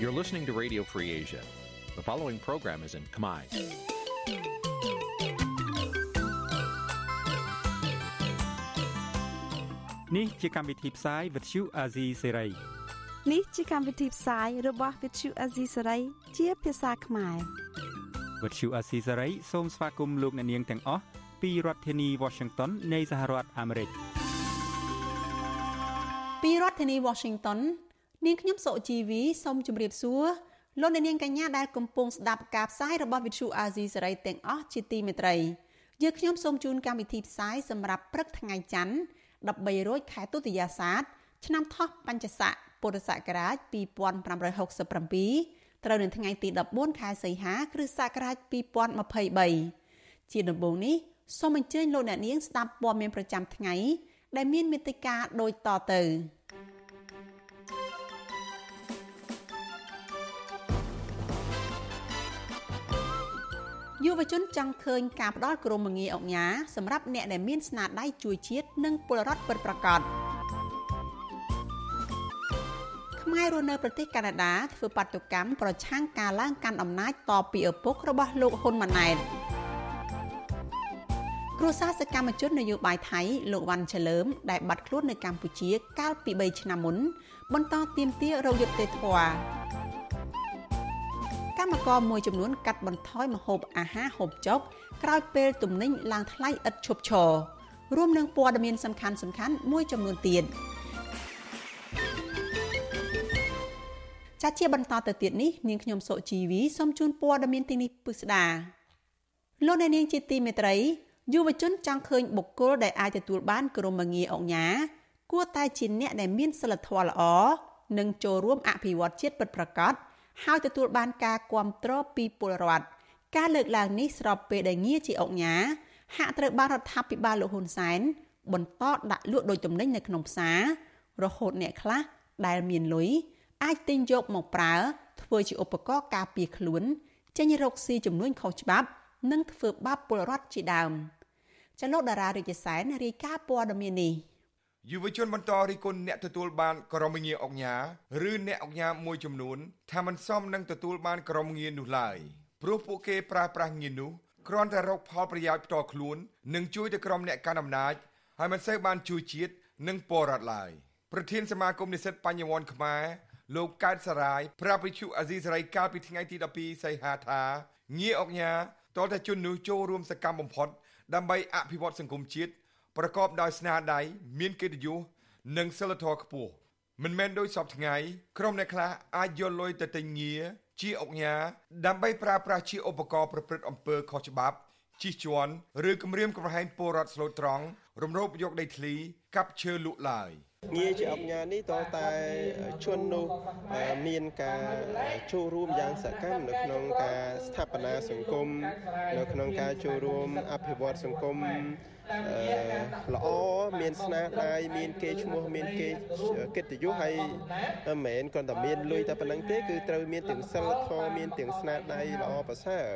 You're listening to Radio Free Asia. The following program is in Khmer. នេះជាកម្មវិធីផ្សាយ Vuthu Azizi Serai នេះជាកម្មវិធីផ្សាយរបស់ Vuthu Azizi Serai ជាភាសាខ្មែរ Vuthu Azizi Serai សូមស្វាគមន៍លោកអ្នកនាងទាំងអស់ពីរដ្ឋធានី Washington នៃសហរដ្ឋអាមេរិក ពីរដ្ឋធានី Washington នាងខ្ញុំសុជីវីសូមជម្រាបសួរលោកអ្នកនាងកញ្ញាដែលកំពុងស្ដាប់ការផ្សាយរបស់ Vuthu Azizi Serai ទាំងអស់ជាទីមេត្រីយើងខ្ញុំសូមជូនកម្មវិធីផ្សាយសម្រាប់ព្រឹកថ្ងៃច័ន្ទ13រោចខែទុតិយាសាទឆ្នាំថោះបัญចស័កពុរសករាជ2567ត្រូវនៅថ្ងៃទី14ខែសីហាគ្រិស្តសករាជ2023ជាដំបូងនេះសូមអញ្ជើញលោកអ្នកនាងស្ដាប់ព័ត៌មានប្រចាំថ្ងៃដែលមានមេត្តាដូចតទៅ យុវជនចង់ឃើញការផ្ដល់ក្រមងារអង្គញាសម្រាប់អ្នកដែលមានស្នាដៃជួយជាតិនិងពលរដ្ឋពិតប្រាកដខ្មែររស់នៅប្រទេសកាណាដាធ្វើបាតុកម្មប្រឆាំងការឡើងកាន់អំណាចតពីឪពុករបស់លោកហ៊ុនម៉ាណែតគ្រួសារសកម្មជននយោបាយថៃលោកវ៉ាន់ឆលើមដែលបាត់ខ្លួននៅកម្ពុជា កាលពី3ឆ្នាំមុនបន្តទាមទាររោគយុត្តិធម៌ កម្មករមួយចំនួនកាត់បន្ថយម្ហូបអាហារហូបចុកក្រោយពេលទំនិញឡើងថ្លៃឥតឈប់ឈររួមនឹងព័ត៌មានសំខាន់សំខាន់មួយចំនួនទៀតចាជាបន្តទៅទៀតនេះនាងខ្ញុំសុជីវីសូមជូនព័ត៌មានទីនេះពិស្ដាលោកអ្នកនាងជាទីមេត្រីយុវជនចង់ឃើញបុគ្គលដែលអាចទទួលបានក្រមងារអង្គញាគួរតែជាអ្នកដែលមានសិលធម៌ល្អនិងចូលរួមអភិវឌ្ឍជាតិពិតប្រាកដ ហើយទទួលបានការគ្រប់គ្រងពីពលរដ្ឋការលើកឡើងនេះស្របពេលដែលងារជាអង្គញាហាក់ត្រូវបានរដ្ឋាភិបាលលោកហ៊ុនសែនបន្តដាក់លក់ដោយទំនិញនៅក្នុងផ្សាររហូតអ្នកខ្លះដែលមានលុយអាចទិញយកមកប្រើ ធ្វើជាឧបករណ៍ការពារខ្លួន ចេញរកស៊ីចំនួនខុសច្បាប់ និងធ្វើបាបពលរដ្ឋជាដើមចលនាតារារាជសែនរាយការណ៍ព័ត៌មាននេះ យុវជនបន្តរិះគន់អ្នកទទួលបានក្រមងារអង្គញាឬអ្នកអង្គញាមួយចំនួនថាមិនសមនឹងទទួលបានក្រមងារនោះឡើយព្រោះពួកគេប្រើប្រាស់ងារនោះគ្រាន់តែរកផលប្រយោជន៍ផ្ទាល់ខ្លួននិងជួយទៅក្រុមអ្នកកាន់អំណាចហើយមិនសូវបានជួយជាតិនិងពលរដ្ឋឡើយប្រធានសមាគមនិស្សិតបញ្ញវន្តខ្មែរលោកកើតសរាយប្រាប់វិទ្យុអាស៊ីសេរីកាលពីថ្ងៃទី12សីហាថាងារអង្គញាតតែជននោះចូលរួមសកម្មបំផុតដើម្បីអភិវឌ្ឍសង្គមជាតិ ប្រកបដោយស្នាដៃមានកិត្តិយសនិងសិលធម៌ខ្ពស់មិនមែនដោយសពថ្ងៃក្រុមអ្នកខ្លះអាចយកលុយទៅទិញងារជាអង្គញាដើម្បីប្រើប្រាស់ជាឧបករណ៍ប្រព្រឹត្តអំពើខុសច្បាប់ជិះជាន់ឬគម្រាមកំហែងពលរដ្ឋស្លូតត្រង់រំលោភយកដីធ្លីកាប់ឈើលក់ឡើយងារជាអង្គញានេះតតែជននោះមានការចូលរួមយ៉ាងសកម្មនៅក្នុងការស្ថាបនាសង្គមនៅក្នុងការចូលរួមអភិវឌ្ឍសង្គម ល្អមានស្នាដៃមានគេឈ្មោះមានគេកិត្តិយសហើយមិនមែនគ្រាន់តែមានលុយតែប៉ុណ្្នឹងទេគឺត្រូវមានទាំងសិលធម៌មានទាំងស្នាដៃល្អប្រសើរ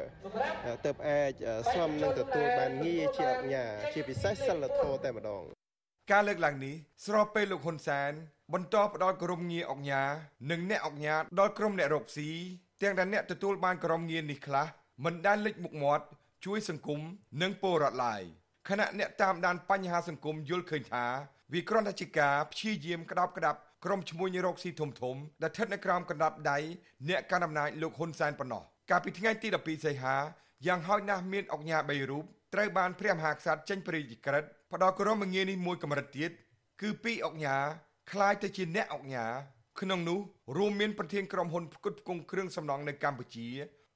ទើបអាចសមនឹងទទួលបានងារជាអញ្ញាជាពិសេសសិលធម៌តែម្ដងការលើកឡើងនេះស្របពេលលោកហ៊ុនសែនបន្តផ្ដល់ក្រុមងារអង្គញានិងអ្នកអង្គញាដល់ក្រុមអ្នករកស៊ីទាំងដែលអ្នកទទួលបានក្រុមងារនេះខ្លះមិនដែលលេចមុខមាត់ជួយសង្គមនិងពលរដ្ឋឡើយ ខណៈអ្នកតាមដានបញ្ហាសង្គមយល់ឃើញថាវាគ្រាន់តែជាការព្យាយាមក្តាប់ក្តាប់ក្រុមឈ្មួញរកស៊ីធំធំដែលស្ថិតនៅក្រោមកណ្ដាប់ដៃអ្នកកាន់អំណាចលោកហ៊ុនសែនប៉ុណ្ណោះកាលពីថ្ងៃទី12សីហាយ៉ាងហោចណាស់មានអង្គញា3រូបត្រូវបានព្រះមហាក្សត្រចេញព្រះរាជក្រឹត្យផ្ដល់គោរមងារនេះមួយកម្រិតទៀតគឺពីរអង្គញាคล้ายទៅជាអ្នកអង្គញាក្នុងនោះរួមមានប្រធានក្រុមហ៊ុនផ្គត់ផ្គង់គ្រឿងសំណង់នៅកម្ពុជា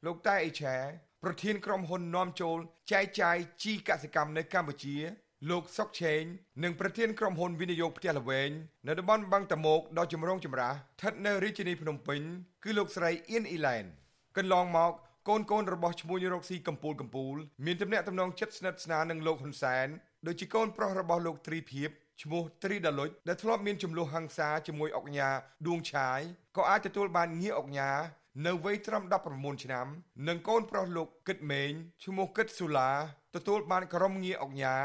លោកតែអេឆា ប្រធានក្រុមហ៊ុននាំចូលចែកចាយជីកសិកម្មនៅកម្ពុជាលោកសុកឆេងនិងប្រធានក្រុមហ៊ុនវិនិយោគផ្ទះល្វែងនៅតំបន់បឹងតមោកដ៏ចម្រូងចម្រាសស្ថិតនៅរាជធានីភ្នំពេញគឺលោកស្រីអៀនអ៊ីឡែនកន្លងមកកូនកូនរបស់ឈ្មោះរកស៊ីកម្ពូលកម្ពូលមានទំនាក់ទំនងជិតស្និទ្ធស្នាលនឹងលោកហ៊ុនសែនដូចជាកូនប្រុសរបស់លោកទ្រីភិបឈ្មោះត្រីដាលុចដែលធ្លាប់មានចំនួនហ ংস ាជាមួយអុកញ៉ាដួងឆាយក៏អាចទទួលបានងារអុកញ៉ា នៅវ័យត្រឹម19ឆ្នាំនិងកូនប្រុសលោកគិតមេងឈ្មោះគិតស៊ូឡាទទួលបានក្រុមងារអុកញ៉ា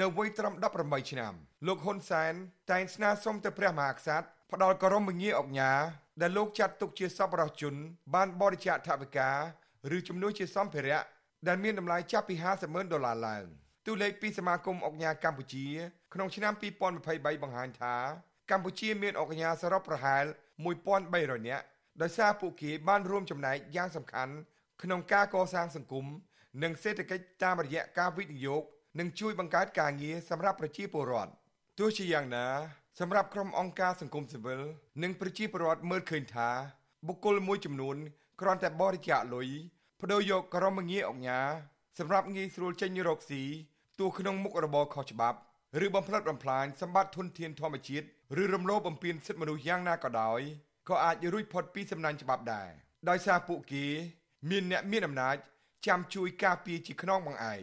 នៅវ័យត្រឹម18ឆ្នាំលោកហ៊ុនសែនតែងស្នើសុំទៅព្រះមហាក្សត្រផ្ដល់ក្រមវិញ្ញាអុកញ៉ាដែលលោកចាត់ទុកជាសប្បុរសជន បានបរិច្ចាគថវិកាឬជំនួយជាសម្ភារៈដែលមានតម្លៃចាប់ពី50ម៉ឺនដុល្លារឡើងតួលេខពីសមាគមអុកញ៉ាកម្ពុជាក្នុងឆ្នាំ2023បង្ហាញថាកម្ពុជាមានអុកញ៉ាសរុបប្រហែល1300នាក់ ដោយសារពួកគេបានរួមចំណែកយ៉ាងសំខាន់ក្នុងការកសាងសង្គមនិងសេដ្ឋកិច្ចតាមរយៈការវិនិយោគនិងជួយបង្កើតការងារសម្រាប់ប្រជាពលរដ្ឋទោះជាយ៉ាងណាសម្រាប់ក្រុមអង្គការសង្គមស៊ីវិលនិងប្រជាពលរដ្ឋមើលឃើញថា បុគ្គលមួយចំនួនគ្រាន់តែបរិច្ចាគលុយបដូរយកក្រមងារអង្គញាសម្រាប់ងាយស្រួលចេញរកស៊ីទោះក្នុងមុខរបរខុសច្បាប់ឬបំផ្លិចបំផ្លាញសម្បត្តិធនធានធម្មជាតិឬរំលោភបំពានសិទ្ធិមនុស្សយ៉ាងណាក៏ដោយ ក៏អាចរួចផុតពីសំណាញ់ច្បាប់ដែរដោយសារពួកគេមានអ្នកមានអំណាចចាំជួយការពារជាខ្នងបង្អែក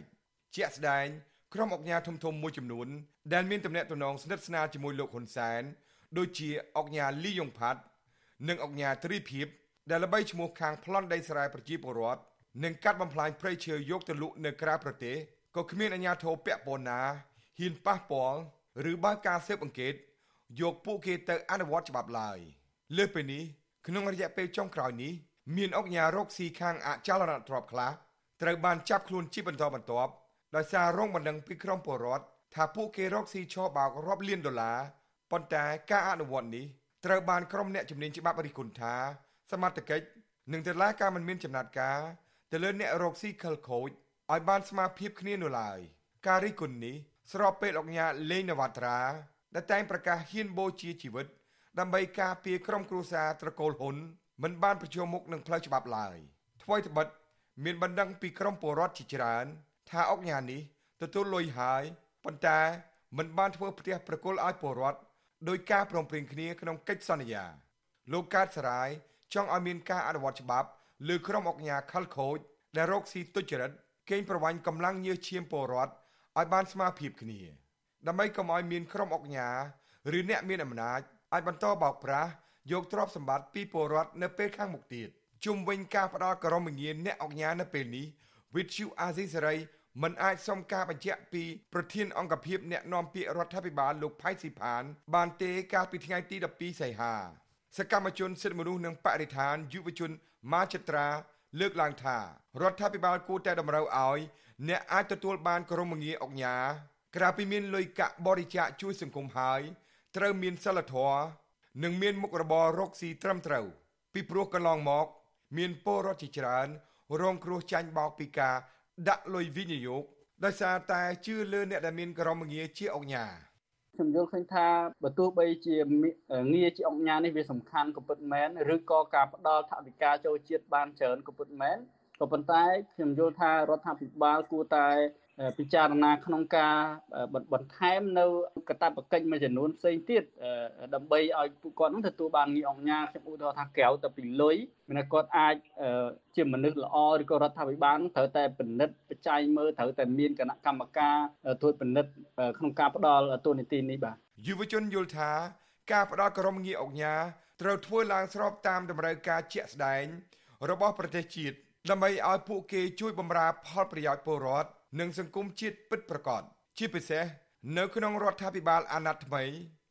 ជាក់ស្ដែងក្រុមអង្គការធំធំមួយចំនួនដែលមានទំនាក់ទំនងស្និទ្ធស្នាលជាមួយលោកហ៊ុនសែនដូចជាអង្គការលីយ៉ុងផាត់និងអង្គការទ្រីភិបដែលល្បីឈ្មោះខាងប្លន់ដីស្រែប្រជាពលរដ្ឋនិងកាត់បំផ្លាញព្រៃឈើយកទៅលក់នៅក្រៅប្រទេសក៏គ្មានអាជ្ញាធរពាក់ព័ន្ធណាហ៊ានប៉ះពាល់ឬបើកការស៊ើបអង្កេតយកពួកគេទៅអនុវត្តច្បាប់ឡើយ លើសពីនេះក្នុងរយៈពេលចុងក្រោយនេះមានអង្គការរកស៊ីខាងអចលនទ្រព្យខ្លះត្រូវបានចាប់ខ្លួនជាបន្តបន្ទាប់ដោយសាររងបណ្ដឹងពីក្រុមពលរដ្ឋថាពួកគេរកស៊ីឆបោករាប់លានដុល្លារប៉ុន្តែការអនុវត្តនេះត្រូវបានក្រុមអ្នកជំនាញច្បាប់រិះគន់ថាសមត្ថកិច្ចនិងតុលាការមិនមានចំណាត់ការទៅលើអ្នករកស៊ីខលខូចឲ្យបានស្មារភាពគ្នានោះឡើយការរិះគន់នេះស្របពេលអង្គការលេងនវត្រាដែលតែងប្រកាសហ៊ានបូជាជីវិត ដើម្បីការពារក្រុមគ្រួសារត្រកូលហ៊ុនមិនបានប្រជុំមុខនឹងផ្លូវច្បាប់ឡើយថ្មីត្បិតមានបណ្ដឹងពីក្រុមពលរដ្ឋជាច្រើន ថាអង្គការនេះទទួលលុយហើយប៉ុន្តែមិនបានធ្វើផ្ទះប្រគល់ឲ្យពលរដ្ឋដោយការព្រមព្រៀងគ្នាក្នុងកិច្ចសន្យា លោកកើតសរាយចង់ឲ្យមានការអនុវត្តច្បាប់លើក្រុមអង្គការខលខូចដែលរកស៊ីទុច្ចរិតកេងប្រវ័ញ្ចកម្លាំងញើសឈាមពលរដ្ឋឲ្យបានស្មើភាពគ្នា ដើម្បីកុំឲ្យមានក្រុមអង្គការឬអ្នកមានអំណាច អាចបន្តបោកប្រាស់យកទ្រព្យសម្បត្តិពីពលរដ្ឋនៅពេលខាងមុខទៀតជុំវិញការផ្ដាល់ក្រមវិញ្ញាណអ្នកអង្គការនៅពេលនេះវិទ្យុអាស៊ីសេរីមិនអាចសុំការបញ្ជាក់ពីប្រធានអង្គភិបអ្នកណែនាំពាក្យរដ្ឋាភិបាលលោកផៃស៊ីផាន បានទេកាលពីថ្ងៃទី12សីហាសកម្មជនសិទ្ធិមនុស្សនិងបរិស្ថានយុវជនម៉ាចិត្រាលើកឡើងថារដ្ឋាភិបាលគួរតែតម្រូវឲ្យអ្នកអាចទទួលបានក្រមងារអង្គញាក្រៅពីមានលុយកាក់បរិច្ចាគជួយសង្គមហើយ ត្រូវមានសិលធម៌និងមានមុខរបររកស៊ីត្រឹមត្រូវ ពីព្រោះកន្លងមក មានពលរដ្ឋជាច្រើន រងគ្រោះចាញ់បោកពីការដាក់លុយវិនិយោគដោយសារតែជឿលើអ្នកដែលមានក្រមងារជាអង្គការខ្ញុំយល់ឃើញថាបើទោះបីជាងារជាអង្គការនេះវាសំខាន់ក៏ពិតមែនឬក៏ការផ្ដល់ថវិកាចូលជាតិបានច្រើនក៏ពិតមែនក៏ប៉ុន្តែខ្ញុំយល់ថារដ្ឋាភិបាលគួរតែ ពិចារណាក្នុងការបន្ថែមនៅកតាបកិច្ចមួយចំនួនផ្សេងទៀតដើម្បីឲ្យពួកគាត់នឹងទទួលបានងារអង្គការខ្ញុំឧទាហរណ៍ថាក្រៅទៅពីលុយមានគាត់អាចជាមនុស្សល្អឬក៏រដ្ឋាភិបាលត្រូវតែពិនិត្យបច្ច័យមើលត្រូវតែមានគណៈកម្មការត្រួតពិនិត្យក្នុងការផ្ដល់ទូនីតិនេះបាទយុវជនយល់ថាការផ្ដល់ក្រុមងារអង្គការត្រូវធ្វើឡើងស្របតាមតម្រូវការជាក់ស្ដែងរបស់ប្រទេសជាតិដើម្បីឲ្យពួកគេជួយបម្រើផលប្រយោជន៍ពលរដ្ឋ និងសង្គមជាតិពិតប្រាកដជាពិសេសនៅក្នុងរដ្ឋាភិបាលអាណត្តិថ្មី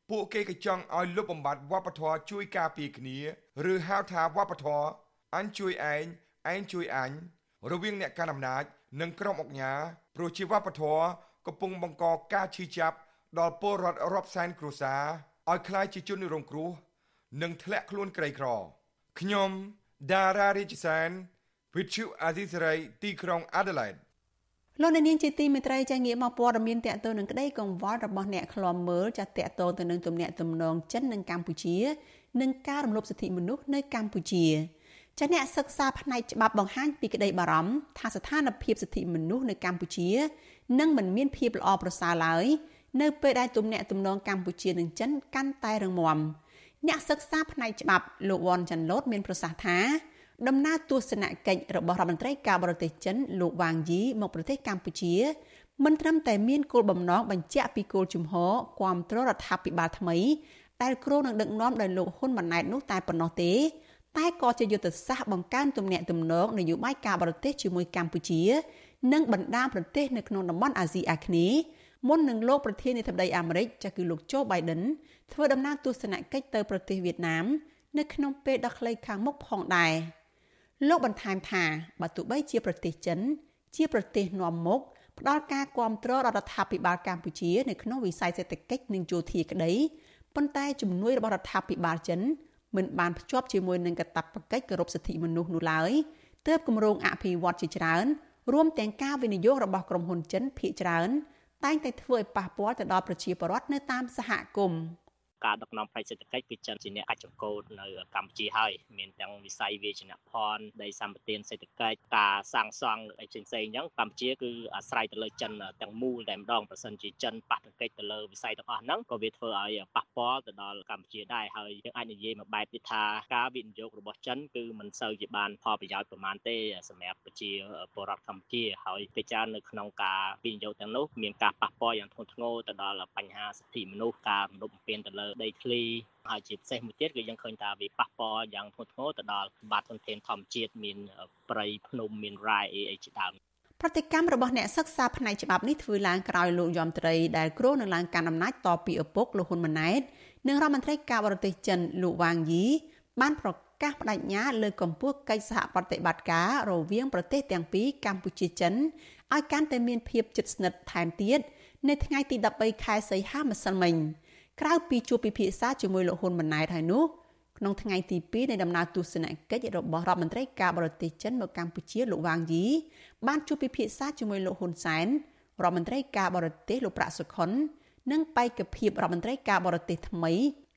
ពួកគេក៏ចង់ឲ្យលុបបំបាត់វប្បធម៌ជួយការពារគ្នាឬហៅថាវប្បធម៌អញជួយឯងឯងជួយអញរវាងអ្នកកាន់អំណាច និងក្រុមអង្គការព្រោះជាវប្បធម៌កំពុងបង្កការឈឺចាប់ដល់ពលរដ្ឋរាប់សែនគ្រួសារឲ្យក្លាយជាជនរងគ្រោះនិងធ្លាក់ខ្លួនក្រីក្រខ្ញុំដារ៉ារីជសាន Vithu Azisari ទីក្រុង Adelaide លោ កអ្នកនាងជាទីមេត្រីចាងាកមកព័ត៌មានតកតទៅនឹងក្តីកង្វល់របស់អ្នកឃ្លាំមើលចាតកតទៅនឹងទំនាក់ទំនងចិននិងកម្ពុជានិងការរំលោភសិទ្ធិមនុស្សនៅកម្ពុជាចាអ្នកសិក្សាផ្នែកច្បាប់បង្ហាញពីក្តីបារម្ភថាស្ថានភាពសិទ្ធិមនុស្សនៅកម្ពុជានឹងមិនមានភាពល្អប្រសើរឡើយនៅពេលដែលទំនាក់ទំនងកម្ពុជានិងចិនកាន់តែរឹងមាំអ្នកសិក្សាផ្នែកច្បាប់លោកវ៉ាន់ចាន់ឡូតមានប្រសាសន៍ថា ដំណើរទស្សនកិច្ចរបស់រដ្ឋមន្ត្រីការបរទេសចិនលោកវ៉ាងយីមកប្រទេសកម្ពុជាមិនត្រឹមតែមានគោលបំណងបញ្ជាក់ពីគោលជំហរគាំទ្ររដ្ឋាភិបាលថ្មីដែលគ្រោងនឹងដឹកនាំដោយលោកហ៊ុនម៉ាណែតនោះតែប៉ុណ្ណោះទេ តែក៏ជាយុទ្ធសាស្ត្របង្កើនទំនាក់ទំនងនយោបាយការបរទេសជាមួយកម្ពុជា និងបណ្ដាប្រទេសនៅក្នុងតំបន់អាស៊ីអាគ្នេយ៍មុននឹងលោកប្រធានាធិបតីអាមេរិកចាស់គឺលោកโจ Biden ធ្វើដំណើរទស្សនកិច្ចទៅប្រទេសវៀតណាម នៅក្នុងពេលដ៏ខ្លីខាងមុខផងដែរ លោកបន្ថែមថាបើទោះបីជាប្រទេសចិន ជាប្រទេសនាំមុខផ្ដល់ការគ្រប់គ្រងរដ្ឋាភិបាលកម្ពុជានៅក្នុងវិស័យសេដ្ឋកិច្ចនិងយោធាក្តីប៉ុន្តែជំនួយរបស់រដ្ឋាភិបាលចិនមិនបានភ្ជាប់ជាមួយនឹងកាតព្វកិច្ចគោរពសិទ្ធិមនុស្សនោះឡើយទើបគម្រោងអភិវឌ្ឍជាច្រើនរួមទាំងការវិនិយោគរបស់ក្រុមហ៊ុនចិនភាគច្រើនតែងតែធ្វើឲ្យប៉ះពាល់ទៅដល់ប្រជាពលរដ្ឋនៅតាមសហគមន៍ ការដឹកនាំផ្នែកសេដ្ឋកិច្ចគឺចិនជាអ្នកកាច់ចង្កូតនៅកម្ពុជាហើយមានទាំងវិស័យវិជ្ជាភ័ណ្ឌដីសម្បត្តិសេដ្ឋកិច្ចការសាងសង់អីផ្សេងៗអញ្ចឹងកម្ពុជាគឺអាស្រ័យទៅលើចិនទាំងមូលតែម្ដងប្រសិនជាចិនប៉ះទង្គិចទៅលើវិស័យទាំងអស់ហ្នឹងក៏វាធ្វើឲ្យប៉ះពាល់ទៅដល់កម្ពុជាដែរហើយយើងអាចនិយាយមួយបែបទៀតថាការវិនិយោគរបស់ចិនគឺមិនសូវជាបានផលប្រយោជន៍ប្រមាណទេសម្រាប់ប្រជាពលរដ្ឋកម្ពុជាហើយពេលច្រើននៅក្នុងការវិនិយោគទាំងនោះមានការប៉ះពាល់យ៉ាងធ្ងន់ធ្ងរទៅដល់បញ្ហាសិទ្ធិមនុស្សការរំលោភបំពានទៅលើដីធ្លីហើយជាពិសេសមួយទៀតគឺយើងឃើញថាវាប៉ះពាល់យ៉ាងធ្ងន់ធ្ងរទៅដល់សម្បត្តិធនធានធម្មជាតិមានព្រៃភ្នំមានរ៉ែអីអីជាដើមប្រតិកម្មរបស់អ្នកសិក្សាផ្នែកច្បាប់នេះធ្វើឡើងក្រោយលោកយមត្រីដែលគ្រោងនឹងឡើងកាន់អំណាចតពីឪពុកលោកហ៊ុនម៉ាណែតនិងរដ្ឋមន្ត្រីការបរទេសចិនលោកវ៉ាងយីបានប្រកាសបដិញ្ញាលើកកម្ពស់កិច្ចសហប្រតិបត្តិការរវាងប្រទេសទាំងពីរកម្ពុជាចិនឲ្យកាន់តែមានភាពជិតស្និទ្ធថែមទៀតនៅថ្ងៃទី13ខែសីហាម្សិលមិញ។ ក្រៅពីជួបពិភាក្សាជាមួយលោកហ៊ុនម៉ាណែតហើយនោះក្នុងថ្ងៃទី2នៃដំណើរទស្សនកិច្ចរបស់រដ្ឋមន្ត្រីការបរទេសចិនមកកម្ពុជាលោកវ៉ាងយីបានជួបពិភាក្សាជាមួយលោកហ៊ុនសែនរដ្ឋមន្ត្រីការបរទេសលោកប្រាក់សុខុននិងបេក្ខភាពរដ្ឋមន្ត្រីការបរទេសថ្មី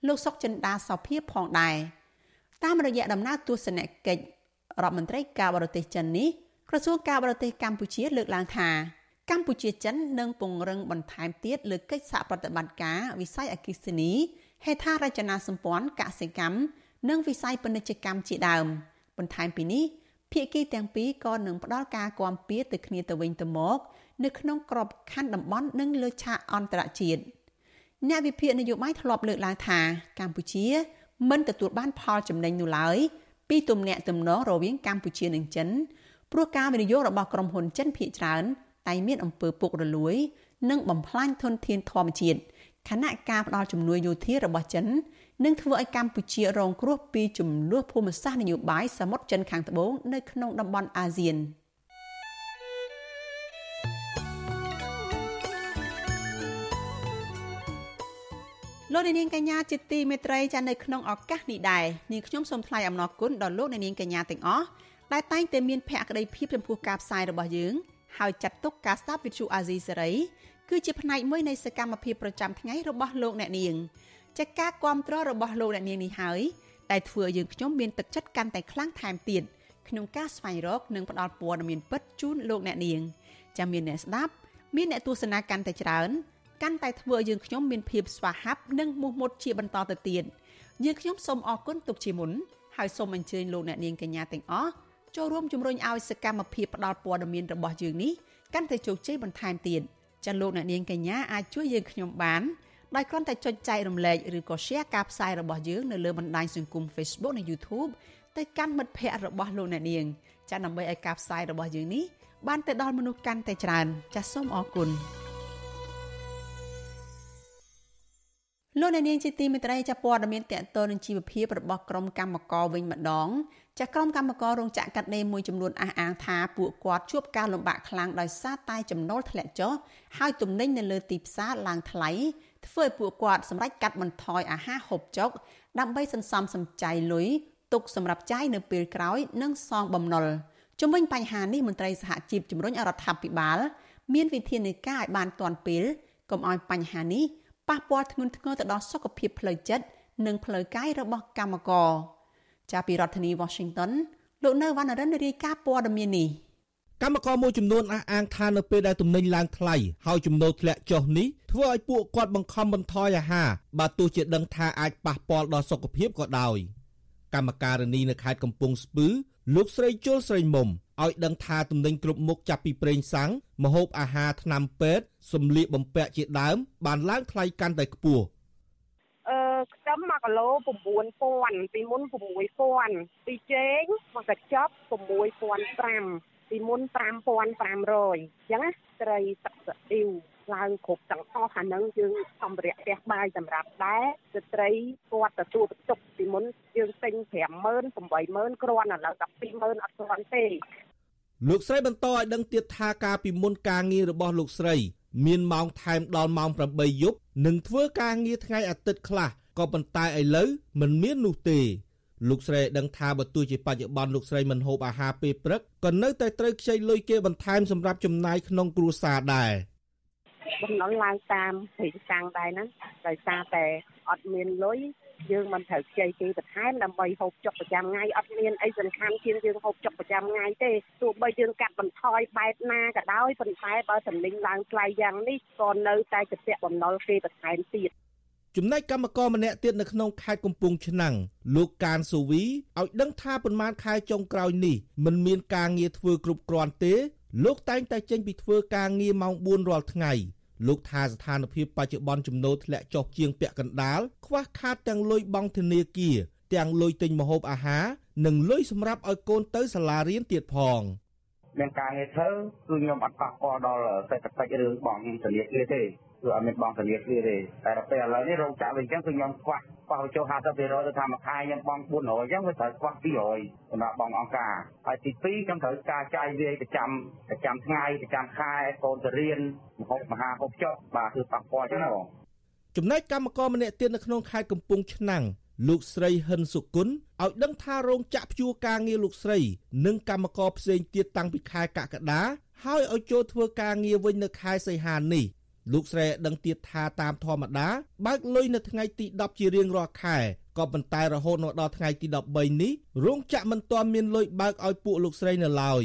លោកសុកចិន្តាសោភាផងដែរតាមរយៈដំណើរទស្សនកិច្ចរដ្ឋមន្ត្រីការបរទេសចិននេះក្រសួងការបរទេសកម្ពុជាលើកឡើងថា កម្ពុជាចិននឹងពង្រឹងបន្ថែមទៀតលើកិច្ចសហប្រតិបត្តិការវិស័យអគិសនីហេដ្ឋារចនាសម្ព័ន្ធកសិកម្មនិងវិស័យពាណិជ្ជកម្មជាដើមបន្ថែមពីនេះភាគីទាំងពីរក៏នឹងផ្ដល់ការគាំពៀទៅគ្នាទៅវិញទៅមកនៅក្នុងក្របខ័ណ្ឌតំបន់និងលើឆាកអន្តរជាតិអ្នកវិភាគនយោបាយធ្លាប់លើកឡើងថាកម្ពុជាមិនទទួលបានផលចំណេញនោះឡើយពីទំនាក់ទំនងរវាងកម្ពុជានិងចិនព្រោះការវិនិយោគរបស់ក្រុមហ៊ុនចិនភាគច្រើន តែមានអំពើពុករលួយ និងបំផ្លាញធនធានធម្មជាតិខណៈការផ្ដល់ជំនួយយោធារបស់ចិននឹងធ្វើឲ្យកម្ពុជារងគ្រោះពីចំនួនភូមិសាស្ត្រនយោបាយសមុទ្រចិនខាងត្បូងនៅក្នុងតំបន់អាស៊ានលោកនាងកញ្ញាជាទីមេត្រីចានៅក្នុងឱកាសនេះដែរនាងខ្ញុំសូមថ្លែងអំណរគុណដល់លោកនាងកញ្ញាទាំងអស់ដែលតែងតែមានភក្ដីភាពចំពោះការផ្សាយរបស់យើង ហើយចាត់ទុកការស្ដាប់វិទ្យុអាស៊ីសេរីគឺជាផ្នែកមួយនៃសកម្មភាពប្រចាំថ្ងៃរបស់លោកអ្នកនាងចាការគ្រប់គ្រងរបស់លោកអ្នកនាងនេះហើយដែលធ្វើឲ្យយើងខ្ញុំមានទឹកចិត្តកាន់តែខ្លាំងថែមទៀតក្នុងការស្វែងរកនិងផ្តល់ព័ត៌មានពិតជូនលោកអ្នកនាងចាំមានអ្នកស្ដាប់មានអ្នកទស្សនាកាន់តែច្រើនកាន់តែធ្វើឲ្យយើងខ្ញុំមានភាពស្វាហាប់និងមោះមុតជាបន្តទៅទៀតយើងខ្ញុំសូមអរគុណទុកជាមុនហើយសូមអញ្ជើញលោកអ្នកនាងកញ្ញាទាំងអស់ ចូលរួមជំរុញឲ្យសកម្មភាពផ្តល់ព័ត៌មានរបស់យើងនេះកាន់តែជោគជ័យបន្ថែមទៀតចាលោកអ្នកនាងកញ្ញាអាចជួយយើងខ្ញុំបានដោយគ្រាន់តែចុចចែករំលែកឬក៏ share ការផ្សាយរបស់យើងនៅលើបណ្ដាញសង្គម Facebook និង YouTube ទៅកាន់មិត្តភ័ក្តិរបស់លោកអ្នកនាងចាដើម្បីឲ្យការផ្សាយរបស់យើងនេះបានទៅដល់មនុស្សកាន់តែច្រើន ចាសសូមអរគុណលោកអ្នកនាងជាទីមេត្រីចាព័ត៌មានតកតនឹងជីវភាពរបស់ក្រុមកម្មករវិញម្ដង ចាក្រុមកម្មកររោងចក្រកាត់ដេរមួយចំនួនអះអាងថាពួកគាត់ជួបការលំបាកខ្លាំងដោយសារតែចំណូលធ្លាក់ចុះហើយទំនិញនៅលើទីផ្សារឡើងថ្លៃធ្វើឲ្យពួកគាត់សម្រេចកាត់បន្ថយអាហារហូបចុកដើម្បីសន្សំសំចៃលុយទុកសម្រាប់ចាយនៅពេលក្រោយ និងសងបំណុលជំវិញបញ្ហានេះមន្ត្រីសហជីពជំរុញរដ្ឋាភិបាល មានវិធានការឲ្យបានទាន់ពេលកុំឲ្យបញ្ហានេះប៉ះពាល់ធ្ងន់ធ្ងរទៅដល់សុខភាពផ្លូវចិត្តនិងផ្លូវកាយរបស់កម្មករ ចាប់ពីរដ្ឋធានី Washington លោកនៅវណ្ណរិនរាយការណ៍ព័ត៌មាននេះកម្មករមួយចំនួនអះអាងថានៅពេលដែលទំនិញឡើងថ្លៃហើយចំណូលធ្លាក់ចុះនេះធ្វើឲ្យពួកគាត់បង្ខំបន្ថយអាហារបើទោះជាដឹងថាអាចប៉ះពាល់ដល់សុខភាពក៏ដោយកម្មការនីនៅខេត្តកំពង់ស្ពឺលោកស្រីជុលស្រីមុំឲ្យដឹងថាទំនិញគ្រប់មុខចាប់ពីប្រេងសាំងម្ហូបអាហារថ្នាំពេទ្យសម្លៀកបំពាក់ជាដើមបានឡើងថ្លៃកាន់តែខ្ពស់ ខ្ទឹម1គីឡូ9000ពីមុន6000ពីចេងមកកញ្ចប់6500ពីមុន5500អញ្ចឹងណាត្រីទឹកស្អ៊ីវឡើងគ្រប់ទាំងអស់អាហ្នឹងយើងសម្ភារៈផ្ទះបាយសម្រាប់ដែរស្ត្រីគាត់ទទួលបន្ទុកពីមុនយើងទិញ50000 80000គ្រាន់ឥឡូវតែ20000អត់គ្រាន់ទេលោកស្រីបន្តឲ្យដឹងទៀតថាការពីមុនការងាររបស់លោកស្រី មានម៉ោងថែមដល់ម៉ោង8យប់និងធ្វើការងារថ្ងៃអាទិត្យខ្លះ ក៏ប៉ុន្តែឥឡូវមិនមាននោះទេលោកស្រីដឹងថាបើទោះជាបច្ចុប្បន្នលោកស្រីមិនហូបអាហារពេលព្រឹកក៏នៅតែត្រូវខ្ចីលុយគេបន្ថែមសម្រាប់ចំណាយក្នុងគ្រួសារដែរបំណុលឡើងតាមព្រេងតាំងដែរហ្នឹងដោយសារតែអត់មានលុយយើងមិនត្រូវខ្ចីគេបន្ថែមដើម្បីហូបចុកប្រចាំថ្ងៃអត់មានអីសំខាន់ជាងយើងហូបចុកប្រចាំថ្ងៃទេទោះបីយើងកាត់បន្ថយបែបណាក៏ដោយប៉ុន្តែបើតំណែងឡើងថ្លៃយ៉ាងនេះក៏នៅតែជាពាក់បំណុលគេបន្ថែមទៀត ចំណែកកម្មករម្នាក់ទៀតនៅក្នុងខេត្តកំពង់ឆ្នាំងលោកកានសូវីឲ្យដឹងថាប៉ុន្មានខែចុងក្រោយនេះមិនមានការងារធ្វើគ្រប់គ្រាន់ទេ លោកតែងតែចេញពីធ្វើការងារម៉ោង4រាល់ថ្ងៃលោកថាស្ថានភាពបច្ចុប្បន្នចំណូលធ្លាក់ចុះជាងពាក់កណ្ដាលខ្វះខាតទាំងលុយបង់ធនាគារទាំងលុយទិញម្ហូបអាហារនិងលុយសម្រាប់ឲ្យកូនទៅសាលារៀនទៀតផងមានការងារធ្វើគឺខ្ញុំអត់ប៉ះពាល់ដល់សេដ្ឋកិច្ចរឿងបង់ធនាគារទេ គឺអត់មានបងធនាគារទេតែដល់ពេលឥឡូវនេះរោងចក្រវិញអញ្ចឹងគឺខ្ញុំខ្វះខ្វះចូល50%ទៅថាមួយខែខ្ញុំបង400អញ្ចឹងវាត្រូវខ្វះ200សម្រាប់បងអង្គការហើយទី2ខ្ញុំត្រូវការចាយវាយប្រចាំប្រចាំថ្ងៃប្រចាំខែកូនទៅរៀនមហូបមហាហូបចុកបាទគឺប៉ះពាល់អញ្ចឹងណាបងចំណែកកម្មករម្នាក់ទៀតនៅក្នុងខេត្តកំពង់ឆ្នាំងលោកស្រីហិនសុគន្ធឲ្យដឹងថារោងចក្រព្យួរការងារលោកស្រី និងកម្មករផ្សេងទៀតតាំងពីខែកក្កដាហើយឲ្យចូលធ្វើការងារវិញនៅខែសីហានេះ លោកស្រីដឹងទៀតថាតាមធម្មតាបើកលុយនៅថ្ងៃទី10ជារៀងរាល់ខែក៏ប៉ុន្តែរហូតមកដល់ថ្ងៃទី13នេះរោងចក្រមិនទាន់មានលុយបើកឲ្យពួកលោកស្រីនៅឡើយ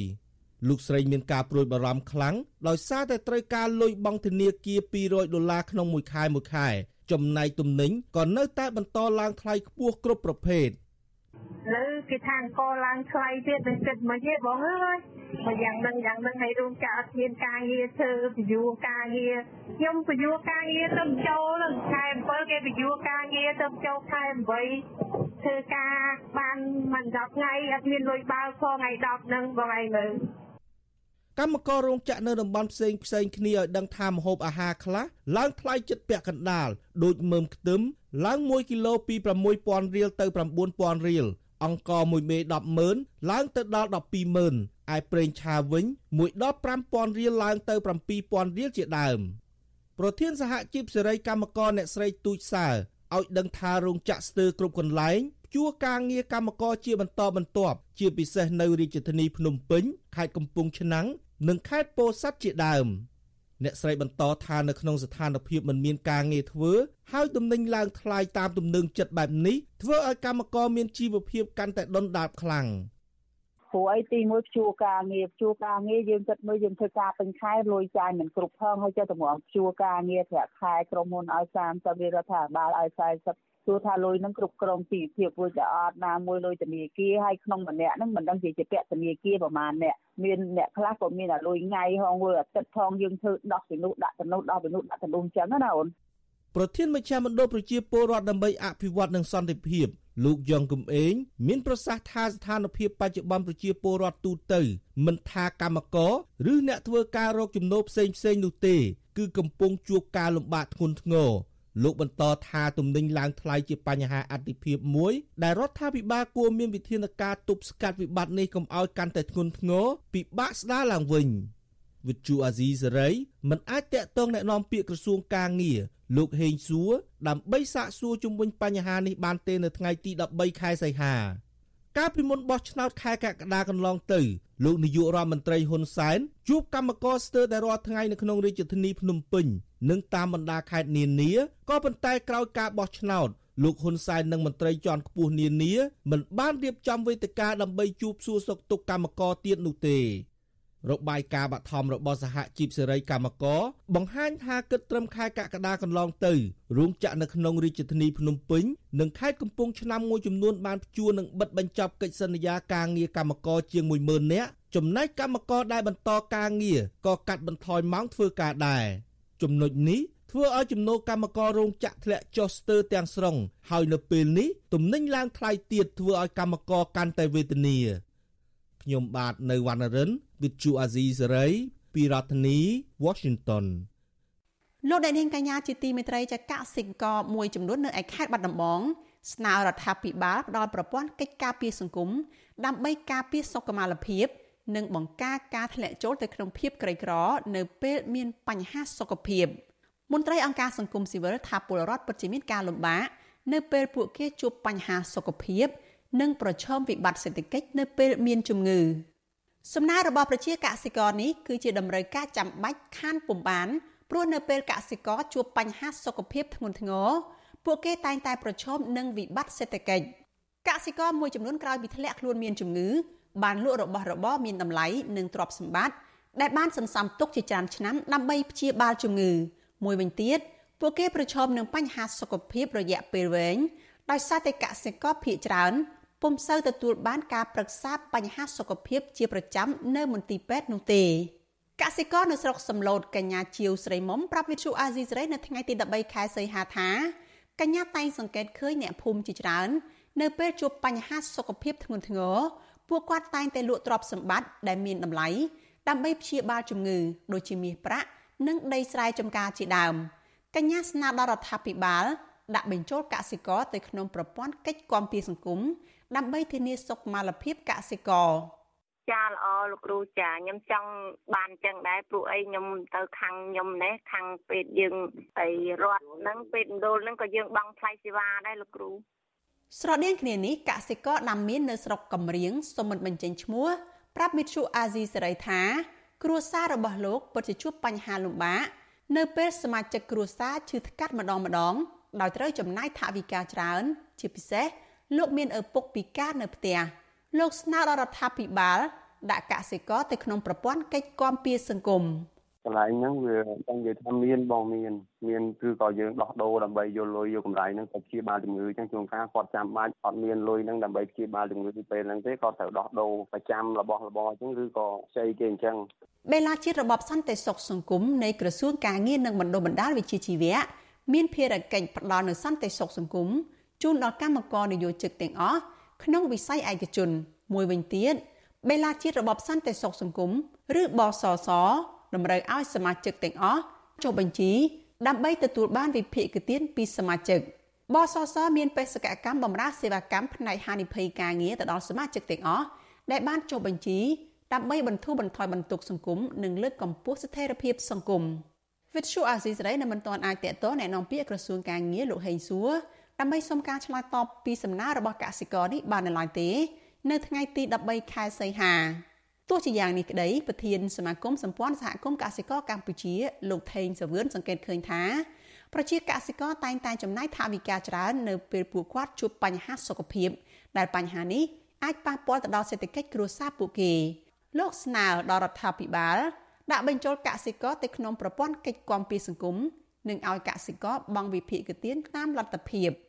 លោកស្រីមានការព្រួយបារម្ភខ្លាំងដោយសារតែត្រូវការលុយបង់ធនាគារ200ដុល្លារក្នុងមួយខែមួយខែ ចំណែកទំនិញក៏នៅតែបន្តឡើងថ្លៃខ្ពស់គ្រប់ប្រភេទ លើគេថាអង្គឡើងថ្លៃទៀតមិនគិតមកទេបងអើយបើយ៉ាងនឹងយ៉ាងនឹងឲ្យរួមចាអត់មានការងារធ្វើពយួរការងារខ្ញុំពយួរការងារទៅចូលនឹងខែ7គេពយួរការងារទៅចូលខែ8ធ្វើការបានមិន10ថ្ងៃអត់មានលុយបើផងថ្ងៃ10នឹងបងឯងមើល កម្មកររោងចក្រនៅតំបន់ផ្សេងផ្សេងគ្នាឲ្យដឹងថាម្ហូបអាហារខ្លះឡើងថ្លៃចិត្តពាក់កណ្ដាលដូចមើមខ្ទឹមឡើង1គីឡូពី6000រៀលទៅ9000រៀលអង្ករ1មេ100000ឡើងទៅដល់120,000ឯប្រេងឆាវិញ1ដប5000រៀលឡើងទៅ7000រៀលជាដើមប្រធានសហជីពសេរីកម្មករអ្នកស្រីទូចសើឲ្យដឹងថារោងចក្រស្ទើរគ្រប់កន្លែងជួការងារកម្មករជាបន្តបន្ទាប់ជាពិសេសនៅរាជធានីភ្នំពេញខេត្តកំពង់ឆ្នាំង និងខេត្តពោធិ៍សាត់ជាដើមអ្នកស្រីបន្តថានៅក្នុងស្ថានភាពមិនមានការងារធ្វើហើយទំនិញឡើងថ្លៃតាមទំនឹងចិត្តបែបនេះធ្វើឲ្យកម្មករមានជីវភាពកាន់តែដុនដាបខ្លាំងព្រោះអីទីមួយជួការងារជួការងារយើងគិតមើលយើងធ្វើការពេញខែលុយចាយមិនគ្រប់ផងហើយចេះតែមកជួការងារប្រាក់ខែក្រុមហ៊ុនឲ្យ30រៀលរដ្ឋាភិបាលឲ្យ40 សួរថាលុយនឹងគ្រប់គ្រងជីវភាពរួចតែអត់ណាមួយលុយធនាគារហើយក្នុងម្នាក់ហ្នឹងមិនដឹងជាជាពាក់ធនាគារប្រហែលអ្នកមានអ្នកខ្លះក៏មានតែលុយថ្ងៃហងលុយអាទិត្យផងយើងធ្វើដោះពីនោះដាក់ទៅនោះដោះពីនោះដាក់ទៅនោះអញ្ចឹងណាអូនប្រធានមជ្ឈមណ្ឌលប្រជាពលរដ្ឋដើម្បីអភិវឌ្ឍនិងសន្តិភាពលោកយ៉ងកំឯងមានប្រសាសន៍ថាស្ថានភាពបច្ចុប្បន្នប្រជាពលរដ្ឋទូទៅ មិនថាកម្មករឬអ្នកធ្វើការរកចំណូលផ្សេងផ្សេងនោះទេ គឺកំពុងជួបការលំបាកធ្ងន់ធ្ងរ លោកបន្តថាទំនិញឡើងថ្លៃជាបញ្ហាអតិភិបមួយដែលរដ្ឋាភិបាលគួរមានវិធានការទប់ស្កាត់វិបត្តិនេះកុំឲ្យកាន់តែធ្ងន់ធ្ងរពិបាកស្ដារឡើងវិញវិទ្យុអាស៊ីសេរីមិនអាចតាក់ទងแนะនាំពាក្យក្រសួងការងារលោកហេងសួរដើម្បីសាកសួរជុំវិញបញ្ហានេះបានទេនៅថ្ងៃទី13ខែសីហា កាលពីមុនបោះឆ្នោតខែកក្កដាកន្លងទៅលោកនាយករដ្ឋមន្ត្រីហ៊ុនសែនជួបកម្មករស្ទើរតែរាល់ថ្ងៃនៅក្នុងរាជធានីភ្នំពេញនិងតាមបណ្ដាខេត្តនានាក៏ប៉ុន្តែក្រោយការបោះឆ្នោតលោកហ៊ុនសែននិងមន្ត្រីជាន់ខ្ពស់នានាមិនបានរៀបចំវេទិកាដើម្បីជួបសួរសុខទុក្ខកម្មករទៀតនោះទេ របាយការណ៍បឋមរបស់សហជីពសេរីកម្មករបង្ហាញថាគិតត្រឹមខែកក្កដាកន្លងទៅរោងចក្រនៅក្នុងរាជធានីភ្នំពេញនិងខេត្តកំពង់ឆ្នាំងមួយចំនួនបានព្យួរនិងបិទបញ្ចប់កិច្ចសន្យាការងារកម្មករជាង10000នាក់ចំណែកកម្មករដែលបន្តការងារក៏កាត់បន្ថយម៉ោងធ្វើការដែរចំណុចនេះធ្វើឲ្យចំណូលកម្មកររោងចក្រធ្លាក់ចុះស្ទើរទាំងស្រុងហើយនៅពេលនេះទំនិញឡើងថ្លៃទៀតធ្វើឲ្យកម្មករកាន់តែវេទនា ខ្ញុំបាទនៅវណ្ណរិន With Chu Azizi Saray ពីរដ្ឋធានី Washington លោកអ្នកនាងកញ្ញាជាទីមេត្រីចាកសិករមួយចំនួននៅឯខេត្តបាត់ដំបងស្នើរដ្ឋាភិបាលផ្ដល់ប្រព័ន្ធកិច្ចការពារសង្គមដើម្បីការពារសុខុមាលភាព និងបង្ការការធ្លាក់ចូលទៅក្នុងភាពក្រីក្រ នៅពេលមានបញ្ហាសុខភាពមន្ត្រីអង្គការសង្គមស៊ីវិលថាពលរដ្ឋពិតជាមានការលំបាកនៅពេលពួកគេជួបបញ្ហាសុខភាព និង ប្រឈមវិបត្តិសេដ្ឋកិច្ចនៅពេលមានជំងឺសំណើរបស់ប្រជាកសិករនេះគឺជាតម្រូវការចាំបាច់ខានពុំបានព្រោះនៅពេលកសិករជួបបញ្ហាសុខភាពធ្ងន់ធ្ងរពួកគេតែងតែប្រឈមនឹងវិបត្តិសេដ្ឋកិច្ចកសិករមួយចំនួនក្រោយពីធ្លាក់ខ្លួនមានជំងឺបានលក់របស់របរមានតម្លៃនិងទ្រព្យសម្បត្តិដែលបានសន្សំទុកជាច្រើនឆ្នាំដើម្បីព្យាបាលជំងឺមួយវិញទៀតពួកគេប្រឈមនឹងបញ្ហាសុខភាពរយៈពេលវែងដោយសារតែកសិករភ័យច្រើន ពុំសូវទទួលបានការប្រឹក្សាបញ្ហាសុខភាពជាប្រចាំនៅមន្ទីរពេទ្យនោះទេកសិករនៅស្រុកសំឡូតកញ្ញាជាវស្រីមុំប្រាប់វិទ្យុអាស៊ីសេរីនៅថ្ងៃទី13ខែសីហាថាកញ្ញាតែងសង្កេតឃើញអ្នកភូមិជាច្រើន នៅពេលជួបបញ្ហាសុខភាពធ្ងន់ធ្ងរពួកគាត់តែងតែលក់ទ្រព្យសម្បត្តិដែលមានតម្លៃដើម្បីព្យាបាលជំងឺដូចជាមាសប្រាក់និងដីស្រែចម្ការជាដើមកញ្ញាស្នើដល់រដ្ឋាភិបាលដាក់បញ្ចូលកសិករទៅក្នុងប្រព័ន្ធកិច្ចគាំពារសង្គម ដើម្បីធានាសុខុមាលភាពកសិករចាល្អលោកគ្រូចាខ្ញុំចង់បានចឹងដែរព្រោះអីខ្ញុំទៅខាងខ្ញុំនេះខាងពេទ្យយើងអីរត់ហ្នឹងពេទ្យមណ្ឌលហ្នឹងក៏យើងបង់ថ្លៃសេវាដែរលោកគ្រូស្រដៀងគ្នានេះកសិករដាំមៀននៅស្រុកកំរៀងសូមមិនបញ្ចេញឈ្មោះប្រាប់មិត្តជូអាស៊ីសេរីថា គ្រួសាររបស់លោកពិតជាជួបបញ្ហាលំបាកនៅពេលសមាជិកគ្រួសារឈឺថ្កាត់ម្ដងម្ដងដោយត្រូវចំណាយថវិកាច្រើន ជាពិសេស លោកមានឪពុកពិការនៅផ្ទះលោកស្នើដល់រដ្ឋាភិបាល ដាក់កសិករទៅក្នុងប្រព័ន្ធកិច្ចគាំពារសង្គមកន្លែងហ្នឹងវាចង់និយាយថាមានបងមានមានគឺក៏យើងដោះដូរដើម្បីយកលុយយកកម្រៃហ្នឹងទៅព្យាបាលជំងឺចឹងជួនកាលគាត់ចាំបាច់អត់មានលុយហ្នឹងដើម្បីព្យាបាលជំងឺពេលហ្នឹងទេគាត់ត្រូវដោះដូរប្រចាំរបស់របរចឹងឬក៏ខ្ចីគេអញ្ចឹងបេឡាជាតិរបបសន្តិសុខសង្គមនៃក្រសួងការងារនិងបណ្ដុះបណ្ដាលវិជ្ជាជីវៈមានភារកិច្ចផ្ដល់នូវសន្តិសុខសង្គម ជូនដល់កម្មករនយោជិកទាំងអស់ក្នុងវិស័យឯកជន មួយវិញទៀតបេឡាជាតិរបបសន្តិសុខសង្គមឬបសសតម្រូវឲ្យសមាជិកទាំងអស់ចុះបញ្ជី ដើម្បីទទួលបានវិភាគទានពីសមាជិកបសសមានបេសកកម្មបម្រើសេវាកម្មផ្នែកហានិភ័យការងារទៅដល់សមាជិកទាំងអស់ដែលបានចុះបញ្ជីដើម្បីបន្ធូរបន្ថយបន្ទុកសង្គមនិងលើកកម្ពស់ស្ថិរភាពសង្គមវិទ្យុអាស៊ីសេរីនៅមិនទាន់អាចតេតតអ្នកនាំពាក្យក្រសួងការងារលោកហេងសួរ ដើម្បីសុំការឆ្លើយតបពីសំណើរបស់កសិករនេះបាននៅឡើយទេ នៅថ្ងៃទី13ខែសីហាទោះជាយ៉ាងនេះក្តីប្រធានសមាគមសម្ព័ន្ធសហគមន៍កសិករកម្ពុជាលោកថេងសវឿនសង្កេតឃើញថាប្រជាកសិករតែងតែចំណាយថវិកាច្រើននៅពេលពួកគាត់ជួបបញ្ហាសុខភាពដែលបញ្ហានេះអាចប៉ះពាល់ទៅដល់សេដ្ឋកិច្ចគ្រួសារពួកគេលោកស្នើដល់រដ្ឋាភិបាលដាក់បញ្ចូលកសិករទៅក្នុងប្រព័ន្ធកិច្ចគាំពារសង្គមនិងឲ្យកសិករបង់វិភាគទានតាមលទ្ធភាព។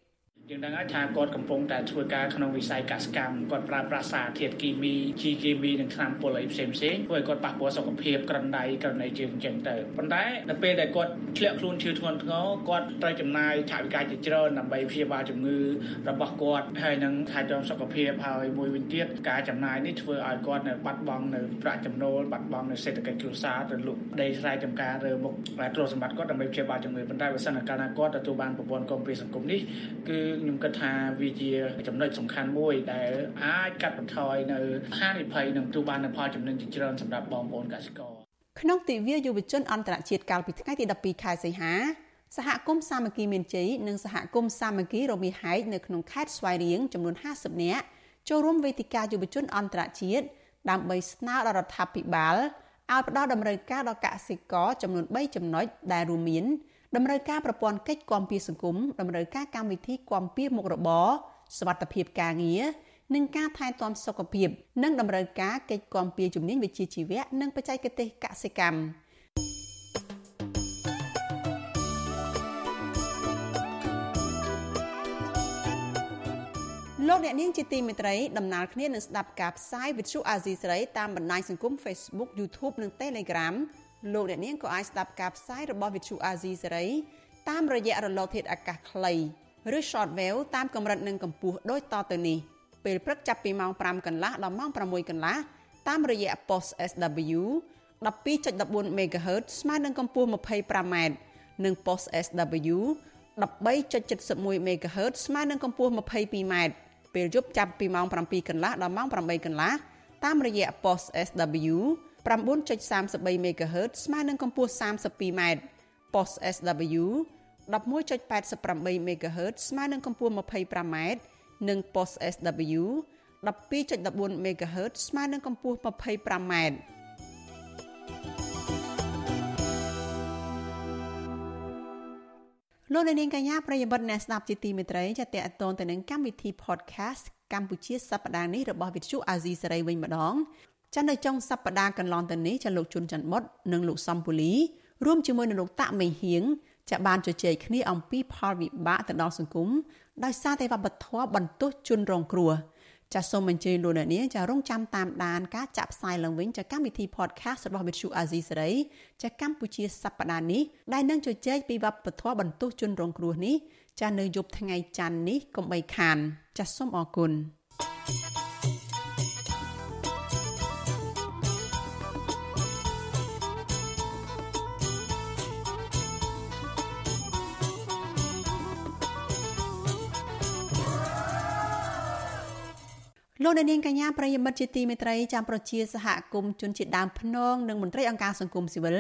យើងដឹងហើយថាគាត់កំពុងតែធ្វើការក្នុងវិស័យកសកម្មគាត់ប្រើប្រាស់សារធាតុគីមីជីគីមីនិងថ្នាំពុលអីផ្សេងផ្សេងធ្វើឲ្យគាត់ប៉ះពាល់សុខភាពក្រណ្ដៃក្រណីជើងអញ្ចឹងទៅប៉ុន្តែនៅពេលដែលគាត់ធ្លាក់ខ្លួនឈឺធ្ងន់ធ្ងរគាត់ត្រូវចំណាយថវិកាជាច្រើនដើម្បីព្យាបាលជំងឺរបស់គាត់ហើយនឹងថែទាំសុខភាពហើយមួយវិញទៀតការចំណាយនេះធ្វើឲ្យគាត់នៅបាត់បង់នៅប្រាក់ចំណូលបាត់បង់នៅសេដ្ឋកិច្ចគ្រួសារទៅលុបដីស្រែចម្ការឬមុខទ្រព្យសម្បត្តិគាត់ដើម្បីព្យាបាលជំងឺប៉ុន្តែបើសិនកាលណាគាត់ទទួលបានប្រព័ន្ធគាំពារសង្គមនេះគឺខ្ញុំគិតថាវាជាចំណុចសំខាន់មួយដែលអាចកាត់បន្ថយនៅហានិភ័យនិងទូបាននៅផលចំណេញជាច្រើនសម្រាប់បងប្អូនកសិករក្នុងទិវាយុវជនអន្តរជាតិកាលពីថ្ងៃទី12ខែសីហាសហគមន៍សាមគ្គីមានជ័យនិងសហគមន៍សាមគ្គីរមីហែកនៅក្នុងខេត្តស្វាយរៀងចំនួន50នាក់ចូលរួមវេទិកាយុវជនអន្តរជាតិដើម្បីស្នើដល់រដ្ឋាភិបាលឲ្យផ្ដល់តម្រូវការដល់កសិករចំនួន3ចំណុចដែលរួមមាន តម្រូវការប្រព័ន្ធកិច្ចគាំពារសង្គមតម្រូវការកម្មវិធីគាំពារមុខរបរសวัสดิភាពការងារនិងការថែទាំសុខភាពនិងតម្រូវការកិច្ចគាំពារជំនាញវិជ្ជាជីវៈនិងបច្ចេកទេសកសិកម្មលោកអ្នកនាងជាទីមេត្រីដំណើរគ្នានឹងស្ដាប់ការផ្សាយវិទ្យុអាស៊ីសេរីតាមបណ្ដាញសង្គម Facebook YouTube និង Telegram លោកអ្នកនាងក៏អាចស្ដាប់ការផ្សាយរបស់ Vithu Azizi សេរីតាមរយៈរលកធាតុអាកាសខ្លីឬ Shortwave តាមកម្រិតនិងកម្ពស់ដូចតទៅនេះពេលព្រឹកចាប់ពីម៉ោង5កន្លះដល់ម៉ោង6កន្លះតាមរយៈ post SW 12.14 MHz ស្មើនឹងកម្ពស់ 25m និង post SW 13.71 MHz ស្មើនឹងកម្ពស់ 22m ពេលយប់ចាប់ពីម៉ោង7កន្លះដល់ម៉ោង8កន្លះតាមរយៈ post SW 9.33 MHz ស្មើនឹងកម្ពស់ 32m post SW 11.88 MHz ស្មើនឹងកម្ពស់ 25m និង post SW 12.14 MHz ស្មើនឹងកម្ពស់ 25m លោកនាងកញ្ញាប្រិយមិត្តអ្នកស្ដាប់ជាទីមេត្រីចាតតតងទៅនឹងកម្មវិធី podcast កម្ពុជាសប្តាហ៍នេះរបស់វិទ្យុអាស៊ីសេរីវិញម្ដង ចានៅចុងសប្តាហ៍កន្លងទៅនេះចាលោកជុនច័ន្ទបុតនិងលោកសំពូលីរួមជាមួយនឹងលោកតាក់មេហៀងចាបានជជែកគ្នាអំពីផលវិបាកទៅដល់សង្គមដោយសារតែវប្បធម៌បន្ទោសជនរងគ្រោះចាសសូមអញ្ជើញលោកអ្នកនាងចារងចាំតាមដានការចាក់ផ្សាយឡើងវិញចាកម្មវិធី podcast របស់ Mithu Azizi សេរីចាកម្ពុជាសប្តាហ៍នេះដែលនឹងជជែកពីវប្បធម៌បន្ទោសជនរងគ្រោះនេះចានៅយប់ថ្ងៃច័ន្ទនេះកុំបីខានចាសសូមអរគុណ thank you លោកអ្នកនាងកញ្ញាប្រិយមិត្តជាទីមេត្រីចាំប្រជាសហគមន៍ជនជាតិដើមភ្នងនិងមន្ត្រីអង្គការសង្គមស៊ីវិល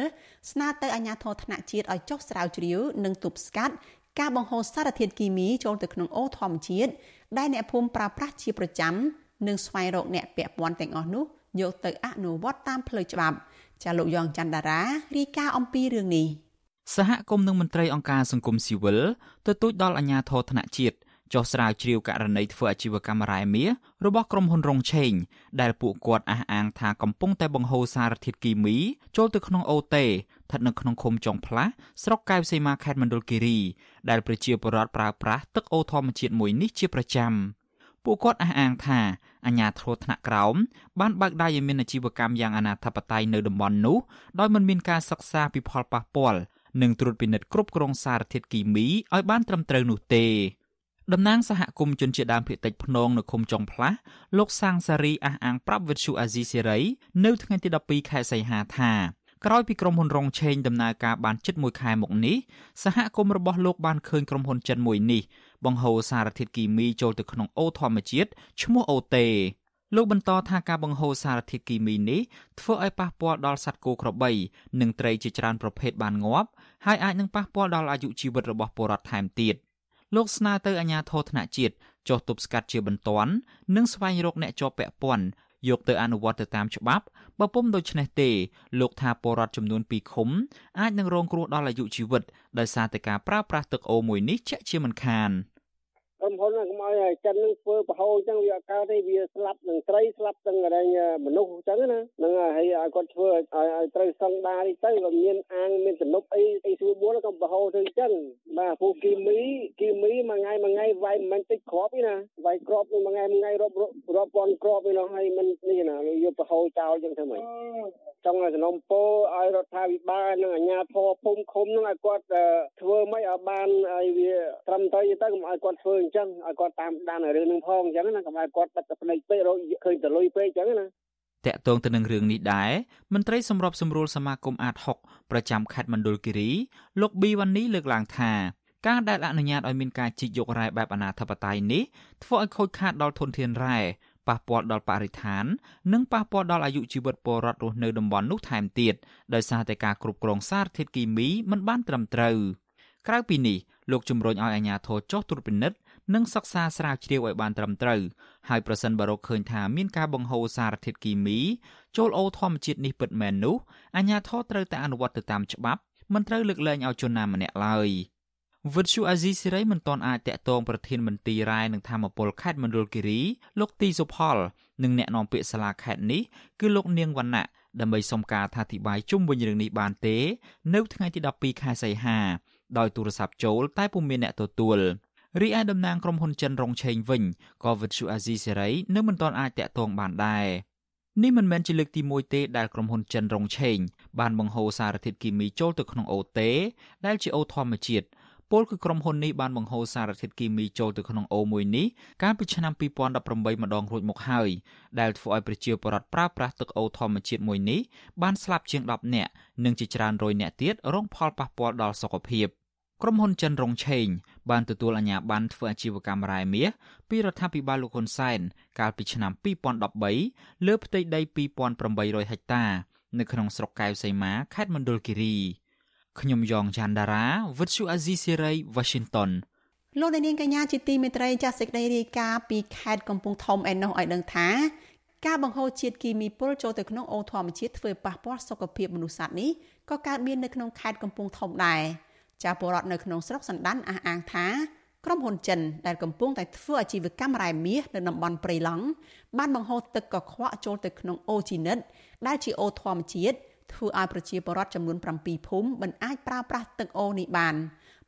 ស្នើទៅអាជ្ញាធរថ្នាក់ជាតិឲ្យចុះស្រាវជ្រាវនិងទប់ស្កាត់ការបង្ហូរសារធាតុគីមីចូលទៅក្នុងអូធម្មជាតិដែលអ្នកភូមិប្រើប្រាស់ជាប្រចាំនិងស្វែងរកអ្នកពាក់ព័ន្ធទាំងអស់នោះយកទៅអនុវត្តតាមផ្លូវច្បាប់ចាលោកយ៉ងច័ន្ទដារារាយការណ៍អំពីរឿងនេះសហគមន៍និងមន្ត្រីអង្គការសង្គមស៊ីវិលទទូចដល់អាជ្ញាធរថ្នាក់ជាតិ ចុះស្រាវជ្រាវករណីធ្វើអាជីវកម្មរ៉ែមាសរបស់ក្រុមហ៊ុនរងឆេងដែលពួកគាត់អះអាងថាកំពុងតែបង្ហូរសារធាតុគីមីចូលទៅក្នុងអូតេស្ថិតនៅក្នុងឃុំចុងផ្លាស់ស្រុកកែវសីមាខេត្តមណ្ឌលគិរីដែលប្រជាពលរដ្ឋប្រើប្រាស់ទឹកអូធម្មជាតិមួយនេះជាប្រចាំពួកគាត់អះអាងថាអាញាធរថ្នាក់ក្រោមបានបើកដៃឲ្យមានអាជីវកម្មយ៉ាងអនាធបត័យនៅតំបន់នោះដោយមិនមានការសិក្សាពីផលប៉ះពាល់និងត្រួតពិនិត្យគ្រប់គ្រងសារធាតុគីមីឲ្យបានត្រឹមត្រូវនោះទេ តំណាងសហគមន៍ជនជាតិដើមភាគតិចភ្នងនៅឃុំចុងផ្លាស់លោកសាងសារីអះអាងប្រាប់វិទ្យុអាស៊ីសេរីនៅថ្ងៃទី12ខែសីហាថាក្រោយពីក្រុមហ៊ុនរងឆេងដំណើរការបានជិត1ខែមកនេះសហគមន៍របស់លោកបានឃើញក្រុមហ៊ុនចិនមួយនេះបង្ហូរសារធាតុគីមីចូលទៅក្នុងអូធម្មជាតិឈ្មោះអូតេលោកបន្តថាការបង្ហូរសារធាតុគីមីនេះធ្វើឲ្យប៉ះពាល់ដល់សត្វគោក្របី និងត្រីជាច្រើនប្រភេទបានងាប់ហើយអាចនឹងប៉ះពាល់ដល់អាយុជីវិតរបស់ពលរដ្ឋថែមទៀត។ លោកស្នើទៅអាជ្ញាធរថ្នាក់ជាតិចុះទប់ស្កាត់ជាបន្ទាន់និងស្វែងរកអ្នកជាប់ពាក់ព័ន្ធយកទៅអនុវត្តទៅតាមច្បាប់បើពុំដូច្នេះទេលោកថាពលរដ្ឋចំនួន2ឃុំអាចនឹងរងគ្រោះដល់អាយុជីវិតដោយសារតែការប្រើប្រាស់ទឹកអូរមួយនេះជាក់ជាមិនខាន។ ក្រុមហ៊ុនហ្នឹងកុំឲ្យចិនហ្នឹងធ្វើប្រហោអញ្ចឹងវាអត់កើតទេវាស្លាប់នឹងត្រីស្លាប់ទាំងអីមនុស្សអញ្ចឹងណាហ្នឹងហើយឲ្យគាត់ធ្វើឲ្យឲ្យត្រូវសង្ដានេះទៅក៏មានអាងមានទំនប់អីអីស្រួលបួលក៏ប្រហោទៅអញ្ចឹងបាទពូគីមីគីមីមួយថ្ងៃមួយថ្ងៃវាយមិនមែនតិចគ្រាប់ទេណាវាយគ្រាប់មួយថ្ងៃមួយថ្ងៃរាប់រាប់ពាន់គ្រាប់ឯនោះហើយមិននេះណាយកប្រហោចោលអញ្ចឹងធ្វើម៉េចចង់ឲ្យសំណុំពោឲ្យរដ្ឋាភិបាលនិងអាជ្ញាធរភូមិឃុំនឹងឲ្យគាត់ធ្វើម៉េចឲ្យបានឲ្យវាត្រឹមត្រូវទៅកុំឲ្យគាត់ធ្វើអញ្ចឹងឲ្យគាត់តាមដានរឿងនឹងផងអញ្ចឹងណាកុំឲ្យគាត់បិទតែភ្នែកពេករកឃើញតលុយពេកអញ្ចឹងណាតកតងទៅនឹងរឿងនេះដែរមន្ត្រីសម្របសម្រួលសមាគមអាត6ប្រចាំខេត្តមណ្ឌលគិរីលោកប៊ីវ៉ានីលើកឡើងថាការដែលអនុញ្ញាតឲ្យមានការជីកយករ៉ែបែបអនាធបត័យនេះធ្វើឲ្យខូចខាតដល់ធនធានរ៉ែប៉ះពាល់ដល់បរិស្ថាន និងប៉ះពាល់ដល់អាយុជីវិតពលរដ្ឋរស់នៅតំបន់នោះថែមទៀតដោយសារតែការគ្រប់គ្រងសារធាតុគីមីមិនបានត្រឹមត្រូវក្រៅពីនេះលោកជំរុញឲ្យអាជ្ញាធរចុះត្រួតពិនិត្យ និងសិក្សាស្រាវជ្រាវឲ្យបានត្រឹមត្រូវហើយប្រសិនបើរកឃើញថាមានការបង្ហូរសារធាតុគីមីចូលអូធម្មជាតិនេះពិតមែននោះអាជ្ញាធរត្រូវតែអនុវត្តទៅតាមច្បាប់មិនត្រូវលើកលែងឲ្យជនណាម្នាក់ឡើយ។វិទ្យុអាស៊ីសេរីមិនទាន់អាចតាក់ទងប្រធានមន្ទីររ៉ែនិងធម្មពលខេត្តមណ្ឌលគិរីលោកទីសុផលនិងអ្នកនាំពាក្យសាលាខេត្តនេះគឺលោកនាងវណ្ណៈដើម្បីសុំការអធិប្បាយជុំវិញរឿងនេះបានទេ នៅថ្ងៃទី12ខែសីហាដោយទូរស័ព្ទចូលតែពុំមានអ្នកទទួល រីឯតំណាងក្រុមហ៊ុនចិនរងឆេងវិញក៏វិទ្យុអាស៊ីសេរីនៅមិនទាន់អាចតាក់ទងបានដែរនេះមិនមែនជាលើកទី1ទេដែលក្រុមហ៊ុនចិនរងឆេងបានបង្ហូរសារធាតុគីមីចូលទៅក្នុងអូតេដែលជាអូធម្មជាតិពលគឺក្រុមហ៊ុននេះបានបង្ហូរសារធាតុគីមីចូលទៅក្នុងអូមួយនេះកាលពីឆ្នាំ2018ម្ដងរួចមកហើយដែលធ្វើឲ្យប្រជាពលរដ្ឋប្រើប្រាស់ទឹកអូធម្មជាតិមួយនេះបានស្លាប់ជាង10នាក់និងជាច្រើនរយនាក់ទៀតរងផលប៉ះពាល់ដល់សុខភាព ក្រុមហ៊ុនចិនរងឆេងបានទទួលអាជ្ញាប័ណ្ណធ្វើអាជីវកម្មរ៉ែមាសពីរដ្ឋាភិបាលលោកហ៊ុនសែនកាលពីឆ្នាំ2013លើផ្ទៃដី2800ហិកតា នៅក្នុងស្រុកកែវសីមាខេត្តមណ្ឌលគិរីខ្ញុំយ៉ងច័ន្ទដារាវិទ្យុអាស៊ីសេរី Washington លោកនាងកញ្ញាជាទីមេត្រីចាស់សេចក្តីរាយការណ៍ពីខេត្តកំពង់ធំឯណោះឲ្យដឹងថាការបង្ហូរជាតិគីមីពុលចូលទៅក្នុងអូធម្មជាតិធ្វើប៉ះពាល់សុខភាពមនុស្សសត្វនេះក៏កើតមាននៅក្នុងខេត្តកំពង់ធំដែរ ចាពលរដ្ឋនៅក្នុងស្រុកសណ្ដានអះអាងថាក្រុមហ៊ុនចិនដែលកំពុងតែធ្វើអាជីវកម្មរ៉ែមាសនៅតំបន់ព្រៃឡង់បានបង្ហូរទឹកកខ្វក់ចូលទៅក្នុងអូជីនិតដែលជាអូធម្មជាតិធ្វើឲ្យប្រជាពលរដ្ឋចំនួន7ភូមិមិនអាចប្រើប្រាស់ទឹកអូនេះបាន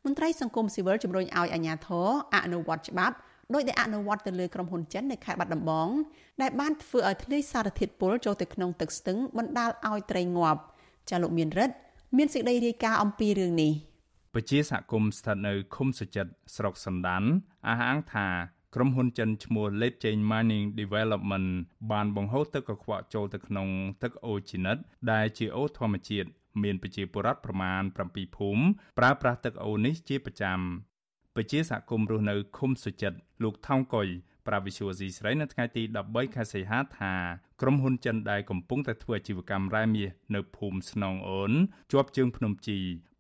មន្ត្រីសង្គមស៊ីវិលជំរុញឲ្យអាជ្ញាធរអនុវត្តច្បាប់ដោយដែលអនុវត្តទៅលើក្រុមហ៊ុនចិននៅខេត្តបាត់ដំបងដែលបានធ្វើឲ្យធ្លាយសារធាតុពុលចូលទៅក្នុងទឹកស្ទឹងបណ្ដាលឲ្យត្រីងាប់ចាលោកមានរិទ្ធមានសេចក្តីរាយការណ៍អំពីរឿងនេះ ពជាសហគមន៍ស្ថិតនៅឃុំសុចិត្តស្រុកសណ្ដានអះអាងថាក្រុមហ៊ុនចិនឈ្មោះ Late Chain Mining Development បានបង្ហូរទឹកកខ្វក់ចូលទៅក្នុងទឹកអូជីនិត ដែលជាអូធម្មជាតិមានប្រជាពលរដ្ឋប្រមាណ7ភូមិប្រើប្រាស់ទឹកអូនេះជាប្រចាំពជាសហគមន៍រស់នៅឃុំសុចិត្តលោកថោងកុយប្រាវិសុវស៊ីស្រីនៅថ្ងៃទី13ខែសីហាថា ក្រុមហ៊ុនចិនដែលកំពុងតែធ្វើអាជីវកម្មរ៉ែមាសនៅភូមិស្នងអូនជាប់ជើងភ្នំជី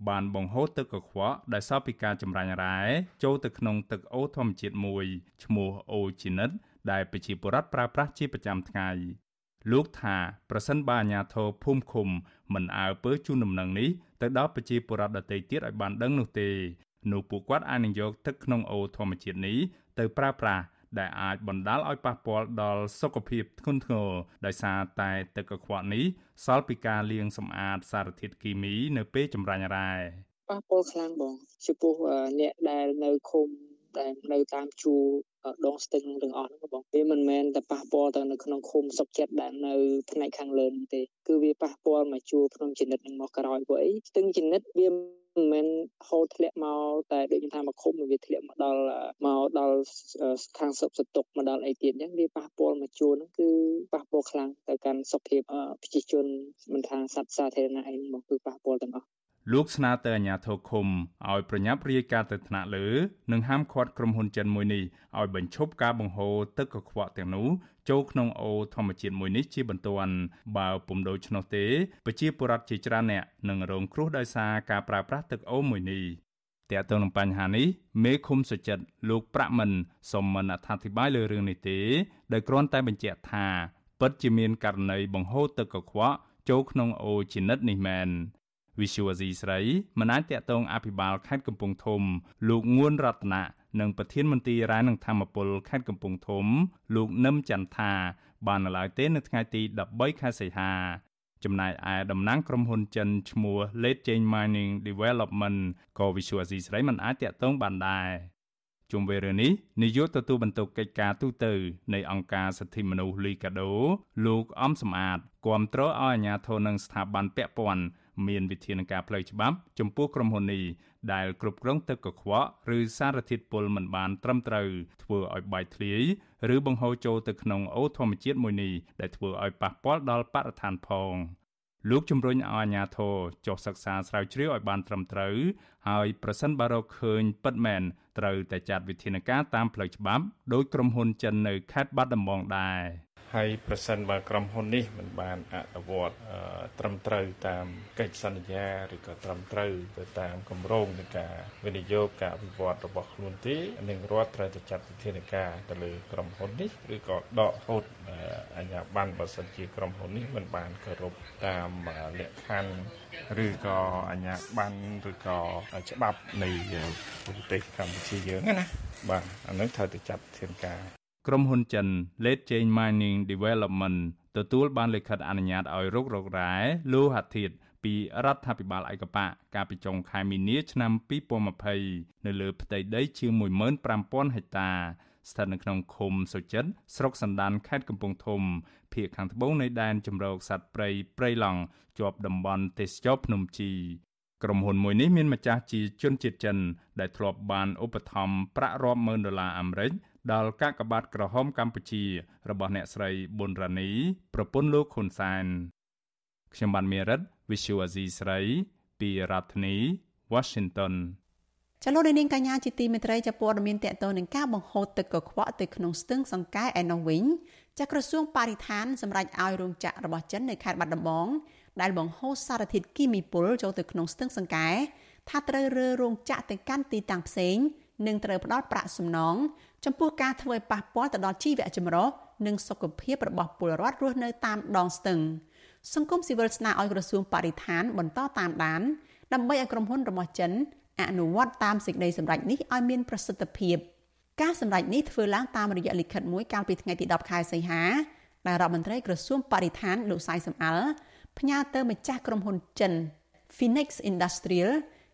បានបង្ហូរទឹកកខ្វក់ដែលសល់ពីការចម្រាញ់រ៉ែចូលទៅក្នុងទឹកអូធម្មជាតិមួយឈ្មោះអូជីនិតដែលប្រជាពលរដ្ឋប្រើប្រាស់ជាប្រចាំថ្ងៃលោកថាប្រសិនបើអាជ្ញាធរភូមិឃុំមិនអើពើជូនដំណឹងនេះទៅដល់ប្រជាពលរដ្ឋដទៃទៀតឲ្យបានដឹងនោះទេនោះពួកគាត់អាចនឹងយកទឹកក្នុងអូធម្មជាតិនេះទៅប្រើប្រាស់ ដែលអាចបណ្ដាលឲ្យប៉ះពាល់ដល់សុខភាពធ្ងន់ធ្ងរដោយសារតែទឹកកខ្វក់នេះសល់ពីការលាងសម្អាតសារធាតុគីមីនៅពេលចម្រាញ់រ៉ែប៉ះពាល់ខ្លាំងបងចំពោះអ្នកដែលនៅឃុំដែលនៅតាមជួរដងស្ទឹងទាំងអស់ហ្នឹងបងវាមិនមែនតែប៉ះពាល់ទៅនៅក្នុងឃុំសុកចិត្តដែលនៅផ្នែកខាងលើនេះទេគឺវាប៉ះពាល់មកជួរភ្នំចនិតនឹងមកក្រោយព្រោះអីស្ទឹងចនិតវា មិនមែនហូរធ្លាក់មកតែដូចខ្ញុំថាមកឃុំវាធ្លាក់មកដល់មកដល់ខាងសុខសតុកមកដល់អីទៀតអញ្ចឹងវាប៉ះពាល់មកជួរហ្នឹងគឺប៉ះពាល់ខ្លាំងទៅកាន់សុខភាពប្រជាជនមិនថាសត្វសាធារណៈអីមកគឺប៉ះពាល់ទាំងអស់ លោកស្នើទៅអាជ្ញាធរឃុំឲ្យប្រញាប់រាយការណ៍ទៅថ្នាក់លើនិងហាមឃាត់ក្រុមហ៊ុនចិនមួយនេះឲ្យបញ្ឈប់ការបង្ហូរទឹកកខ្វក់ទាំងនោះចូលក្នុងអូធម្មជាតិមួយនេះជាបន្ទាន់បើពុំដូច្នោះទេប្រជាពលរដ្ឋជាច្រើនអ្នកនឹងរងគ្រោះដោយសារការប្រើប្រាស់ទឹកអូមួយនេះតើតើនឹងបញ្ហានេះមេឃុំសុចិត្តលោកប្រាក់មិនសូមមិនអធិប្បាយលើរឿងនេះទេដោយគ្រាន់តែបញ្ជាក់ថាពិតជាមានករណីបង្ហូរទឹកកខ្វក់ចូលក្នុងអូជានិតនេះមែន វិសុវអាស៊ីស្រីមិនអាចតាក់ទងអភិបាលខេត្តកំពង់ធំ លោកងួនរតនានិងប្រធានមន្ត្រីរាយនឹងធម្មពលខេត្តកំពង់ធំ លោកនឹមចន្ទថា បាននៅឡើយទេនៅថ្ងៃទី13ខែសីហាចំណែកឯតំណាងក្រុមហ៊ុនចិនឈ្មោះ Late Chain Mining Development ក៏វិសុវអាស៊ីស្រីមិនអាចតាក់ទងបានដែរជុំវិញរឿងនេះនាយកទទួលបន្ទុកកិច្ចការទូតនៃអង្គការសិទ្ធិមនុស្សលីកាដូ លោកអំសំអាតគាំទ្រឲ្យអាជ្ញាធរនិងស្ថាប័នពាក់ព័ន្ធ មានវិធានការផ្លូវច្បាប់ចំពោះក្រុមហ៊ុននេះដែលគ្រប់គ្រងទឹកកខ្វក់ឬសារធាតុពុលមិនបានត្រឹមត្រូវធ្វើឲ្យបែកធ្លាយឬបង្ហូរចូលទៅក្នុងអូធម្មជាតិមួយនេះដែលធ្វើឲ្យប៉ះពាល់ដល់បរិស្ថានផងលោកជំរុញឲ្យអាជ្ញាធរចុះសិក្សាស្រាវជ្រាវឲ្យបានត្រឹមត្រូវហើយប្រសិនបើរកឃើញពិតមែនត្រូវតែចាត់វិធានការតាមផ្លូវច្បាប់ដោយក្រុមហ៊ុនចិននៅខេត្តបាត់ដំបងដែរ ហើយប្រសិនបើក្រុមហ៊ុននេះមិនបានអនុវត្តត្រឹមត្រូវតាមកិច្ចសន្យាឬក៏ត្រឹមត្រូវទៅតាមគម្រោងនៃការវិនិយោគការអភិវឌ្ឍរបស់ខ្លួនទេនឹងរដ្ឋត្រូវតែចាត់វិធានការទៅលើក្រុមហ៊ុននេះឬក៏ដកហូតអាជ្ញាប័ណ្ណបើសិនជាក្រុមហ៊ុននេះមិនបានគោរពតាមលក្ខខណ្ឌឬក៏អាជ្ញាប័ណ្ណឬក៏ច្បាប់នៃប្រទេសកម្ពុជាយើងណាបាទអានឹងត្រូវតែចាត់វិធានការ ក្រុមហ៊ុនចិន Late Chain Mining Development ទទួលបានលិខិតអនុញ្ញាតឲ្យរុករករ៉ែលោហៈធាតុពីរដ្ឋាភិបាលឯកបកកាលពីចុងខែមីនាឆ្នាំ2020នៅលើផ្ទៃដីជាង15000ហិកតាស្ថិតនៅក្នុងឃុំសុចិតស្រុកសណ្ដានខេត្តកំពង់ធំភូមិខាងត្បូងនៃដែនជម្រកសត្វព្រៃព្រៃឡង់ជាប់តំបន់ទេសចរភ្នំជីក្រុមហ៊ុនមួយនេះមានម្ចាស់ជាជនជាតិចិន ដែលធ្លាប់បានឧបត្ថម្ភប្រាក់រាប់ម៉ឺនដុល្លារអាមេរិក ដល់កាកបាទក្រហមកម្ពុជា របស់អ្នកស្រីប៊ុនរ៉ានី ប្រពន្ធលោកហ៊ុនសែនខ្ញុំបានមេរិត Visual Asia ស្រី ពីរដ្ឋធានី Washington ចលនានាងកញ្ញាជាទីមេត្រីចាព័ត៌មានតកតនឹងការបង្ហូរទឹកកខ្វក់ទៅក្នុងស្ទឹងសង្កែឯនោះវិញចាក្រសួងបរិស្ថានសម្រាប់ឲ្យរោងចក្ររបស់ចិននៅខេត្តបាត់ដំបងដែលបង្ហូរសារធាតុគីមីពុលចូលទៅក្នុងស្ទឹងសង្កែថាត្រូវរើរោងចក្រទៅកាន់ទីតាំងផ្សេងនិងត្រូវផ្ដល់ប្រាក់សំណង ចំពោះការធ្វើឲ្យប៉ះពាល់ទៅដល់ជីវៈចម្រុះនិងសុខភាពរបស់ពលរដ្ឋរស់នៅតាមដងស្ទឹងសង្គមស៊ីវិលស្នើឲ្យក្រសួងបរិស្ថានបន្តតាមដានដើម្បីឲ្យក្រុមហ៊ុនរបស់ចិនអនុវត្តតាមសេចក្តីសម្រេចនេះឲ្យមានប្រសិទ្ធភាពការសម្រេចនេះធ្វើឡើងតាមរយៈលិខិតមួយកាលពីថ្ងៃទី10ខែសីហាដែលរដ្ឋមន្ត្រីក្រសួងបរិស្ថានលោកសៃសំអល់ផ្ញើទៅម្ចាស់ក្រុមហ៊ុនចិន Phoenix Industrial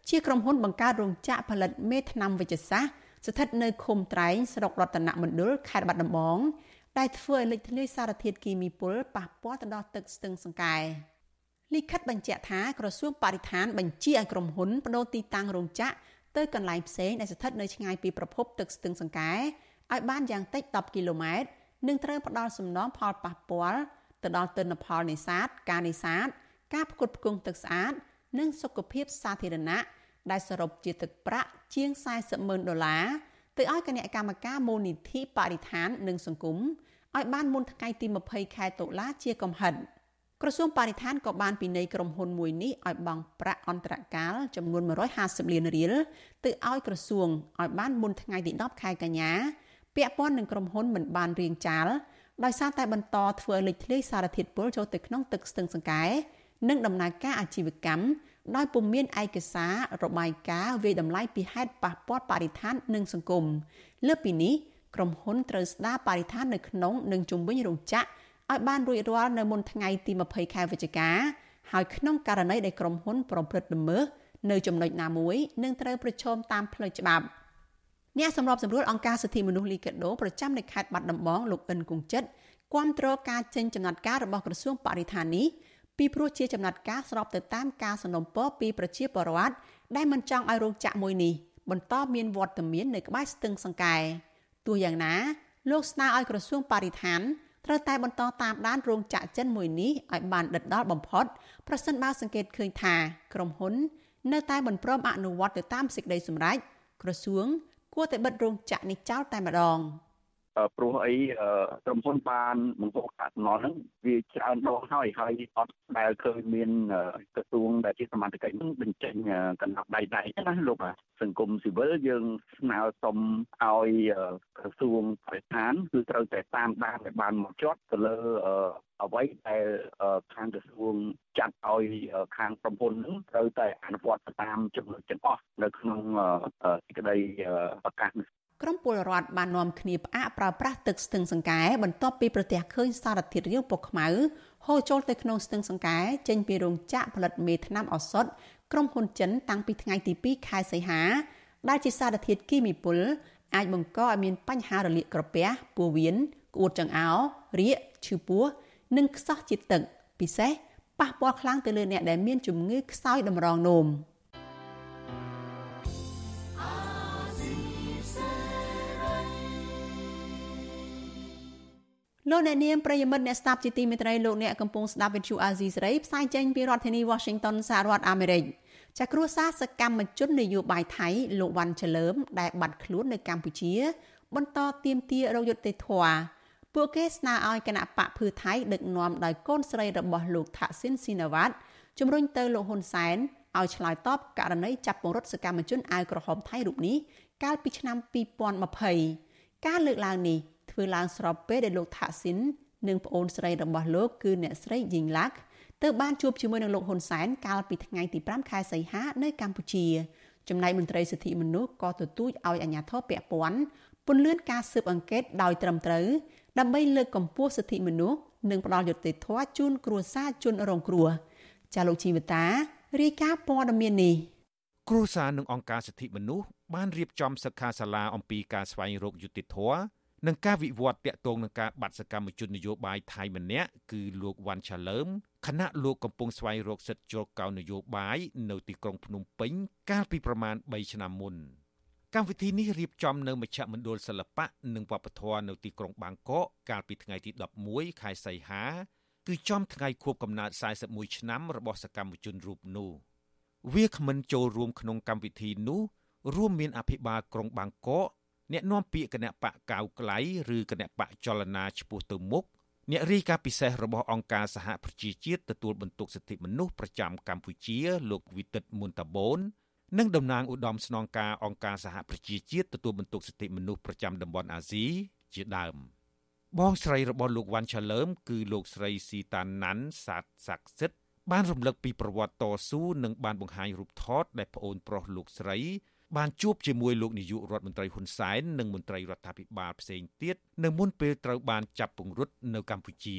ជាក្រុមហ៊ុនបង្កើតរោងចក្រផលិតមេថ្នាំវិជ្ជសាស្ត្រ ស្ថិតនៅឃុំត្រែងស្រុករតនមណ្ឌលខេត្តបាត់ដំបងដែលធ្វើឲ្យលេចធ្លាយសារធាតុគីមីពុលប៉ះពាល់ទៅដល់ទឹកស្ទឹងសង្កែលិខិតបញ្ជាក់ថាក្រសួងបរិស្ថានបញ្ជាឲ្យក្រុមហ៊ុនបដូរទីតាំងរោងចក្រទៅកន្លែងផ្សេងដែលស្ថិតនៅឆ្ងាយពីប្រភពទឹកស្ទឹងសង្កែឲ្យបានយ៉ាងតិច10គីឡូម៉ែត្រនិងត្រូវផ្ដល់សំណងផលប៉ះពាល់ទៅដល់ទិន្នផលនេសាទការនេសាទការផ្គត់ផ្គង់ទឹកស្អាត និងសុខភាពសាធារណៈ ដែលសរុបជាទឹកប្រាក់ជាង40ម៉ឺនដុល្លារទៅឲ្យគណៈកម្មការមូលនិធិបរិស្ថាន និងសង្គមឲ្យបានមុនថ្ងៃទី20ខែតុលាជាកំហិតក្រសួងបរិស្ថានក៏បានពិន័យក្រុមហ៊ុនមួយនេះឲ្យបង់ប្រាក់អន្តរកាលចំនួន150លានរៀលទៅឲ្យក្រសួងឲ្យបានមុនថ្ងៃទី10ខែកញ្ញាពាក់ព័ន្ធនឹងក្រុមហ៊ុនមិនបានរៀងចាលដោយសារតែបន្តធ្វើលេចធ្លាយសារធាតុពុលចូលទៅក្នុងទឹកស្ទឹងសង្កែនិងដំណើរការអាជីវកម្ម ដោយពុំមានឯកសាររបាយការណ៍វិយតម្លៃពីហេតុប៉ះពាល់បរិស្ថាននិងសង្គមលើពីនេះក្រុមហ៊ុនត្រូវស្ដារបរិស្ថាននៅក្នុងនិងជុំវិញរោងចក្រឲ្យបានរួចរាល់នៅមុនថ្ងៃទី20ខែវិច្ឆិកាហើយក្នុងករណីដែលក្រុមហ៊ុនប្រព្រឹត្តល្មើសនៅចំណុចណាមួយនឹងត្រូវប្រឈមតាមផ្លូវច្បាប់អ្នកសម្របសម្រួលអង្គការសិទ្ធិមនុស្សលីកាដូប្រចាំនៅខេត្តបាត់ដំបងលោកអិនគង្ជិតគាំទ្រការចេញចំណាត់ការរបស់ក្រសួងបរិស្ថាននេះ ពីព្រោះជាចំណាត់ការស្របទៅតាមការសំណូមពរពីប្រជាពលរដ្ឋដែលមិនចង់ឲ្យរោងចក្រមួយនេះបន្តមានវត្តមាននៅក្បែរស្ទឹងសង្កែទោះយ៉ាងណា លោកស្នើឲ្យក្រសួងបរិស្ថានត្រូវតែបន្តតាមដានរោងចក្រចិនមួយនេះឲ្យបានដិតដល់បំផុតប្រសិនបើសង្កេតឃើញថាក្រុមហ៊ុន នៅតែមិនព្រមអនុវត្តទៅតាមសេចក្តីសម្រេចក្រសួងគួរតែបិទរោងចក្រនេះចោលតែម្ដង។ ព្រោះអីក្រុមហ៊ុនបានបង្កកាត់សំណល់ហ្នឹងវាច្រើនដងហើយហើយអត់ដែលឃើញមានក្រសួងដែលជាសមត្ថកិច្ចនឹងបញ្ចេញកណ្ដាប់ដៃដៃណាលោកសង្គមស៊ីវិលយើងស្នើសុំឲ្យក្រសួងបរិស្ថានគឺត្រូវតែតាមដានឲ្យបានមកចត់ទៅលើអ្វីដែលខាងក្រសួងចាត់ឲ្យខាងក្រុមហ៊ុននឹងត្រូវតែអនុវត្តតាមចំណុចទាំងអស់នៅក្នុងសេចក្តីប្រកាសនេះ ក្រមពលរដ្ឋបាននាំគ្នាផ្អាកប្រើប្រាស់ទឹកស្ទឹងសង្កែបន្ទាប់ពីប្រទះឃើញសារធាតុរាវពណ៌ខ្មៅហូរចូលទៅក្នុងស្ទឹងសង្កែចេញពីរោងចក្រផលិតមេថ្នាំឱសថក្រុមហ៊ុនចិនតាំងពីថ្ងៃទី2ខែសីហា ដែលជាសារធាតុគីមីពុលអាចបង្កឲ្យមានបញ្ហារលាកក្រពះពោះវៀនក្អួតចង្អោររាគឈឺពោះនិងខ្សោះជាតិទឹក ពិសេសប៉ះពាល់ខ្លាំងទៅលើអ្នកដែលមានជំងឺខ្សោយតម្រងនោម។ លោកអ្នកនាងប្រិយមិត្តអ្នកស្ដាប់ជាទីមេត្រីលោកអ្នកកំពុងស្ដាប់វិទ្យុអាស៊ីសេរីផ្សាយចេញពីរដ្ឋធានី Washington សហរដ្ឋអាមេរិកចាគ្រួសារសកម្មជននយោបាយថៃលោកវ៉ាន់ឆលើមដែលបាត់ខ្លួននៅកម្ពុជា បន្តទាមទាររយុត្តិធម៌ពួកគេស្នើឲ្យគណៈបកភឿថៃដឹកនាំដោយកូនស្រីរបស់លោកថាក់ស៊ីនស៊ីណាវ៉ាត់ជំរុញទៅលោកហ៊ុនសែនឲ្យឆ្លើយតបករណីចាប់ពង្រត់សកម្មជនអាវក្រហមថៃរូបនេះកាលពីឆ្នាំ2020ការលើកឡើងនេះ ធ្វើឡើងស្របពេលដែលលោកថាក់ស៊ីននិងប្អូនស្រីរបស់លោកគឺអ្នកស្រីយីងឡាក់ទៅបានជួបជាមួយនឹងលោកហ៊ុនសែនកាលពីថ្ងៃទី5ខែសីហានៅកម្ពុជាចំណែកមន្ត្រីសិទ្ធិមនុស្សក៏ទទូចឲ្យអាជ្ញាធរពាក់ព័ន្ធពន្យាការស៊ើបអង្កេតដោយត្រឹមត្រូវដើម្បីលើកកម្ពស់សិទ្ធិមនុស្សនិងផ្ដល់យុត្តិធម៌ជូនគ្រួសារជនរងគ្រោះចាលោកជីវតារាយការណ៍ព័ត៌មាននេះគ្រួសារនិងអង្គការសិទ្ធិមនុស្សបានរៀបចំសិក្ខាសាលាអំពីការស្វែងរកយុត្តិធម៌ នឹងការវិវត្តតាក់ទងនឹងការបាត់សកម្មជននយោបាយថៃម្នាក់គឺលោកវ៉ាន់ឆាលើមខណៈលោកកំពុងស្វែងរកសិទ្ធិជ្រកកោននយោបាយនៅទីក្រុងភ្នំពេញកាលពីប្រមាណ3ឆ្នាំមុនកម្មវិធីនេះរៀបចំនៅមជ្ឈមណ្ឌលសិល្បៈនិងវប្បធម៌នៅទីក្រុងបាងកកកាលពីថ្ងៃទី11ខែសីហាគឺចំថ្ងៃខួបកំណើត41ឆ្នាំរបស់សកម្មជនរូបនោះវាគ្មិនចូលរួមក្នុងកម្មវិធីនោះរួមមានអភិបាលក្រុងបាងកក អ្នកនាំពាក្យគណៈបកកៅក្លៃឬគណៈបកចលនាឆ្ពោះទៅមុខអ្នករីកាពិសេសរបស់អង្គការសហប្រជាជាតិទទួលបន្ទុកសិទ្ធិមនុស្សប្រចាំកម្ពុជា លោកវិទិតមុនតាបូននិងតំណាងឧត្តមស្នងការអង្គការសហប្រជាជាតិទទួលបន្ទុកសិទ្ធិមនុស្សប្រចាំតំបន់អាស៊ីជាដើមបងស្រីរបស់លោកវ៉ាន់ឆាលើមគឺលោកស្រីស៊ីតាណាន់សាទស័ក្តិសិទ្ធបានរំលឹកពីប្រវត្តិតស៊ូនិងបានបង្ហាញរូបថតដែលប្អូនប្រុសលោកស្រី បានជួបជាមួយលោកនាយករដ្ឋមន្ត្រីហ៊ុនសែននិងមន្ត្រីរដ្ឋាភិបាលផ្សេងទៀតនៅមុនពេលត្រូវបានចាប់ពង្រត់នៅកម្ពុជា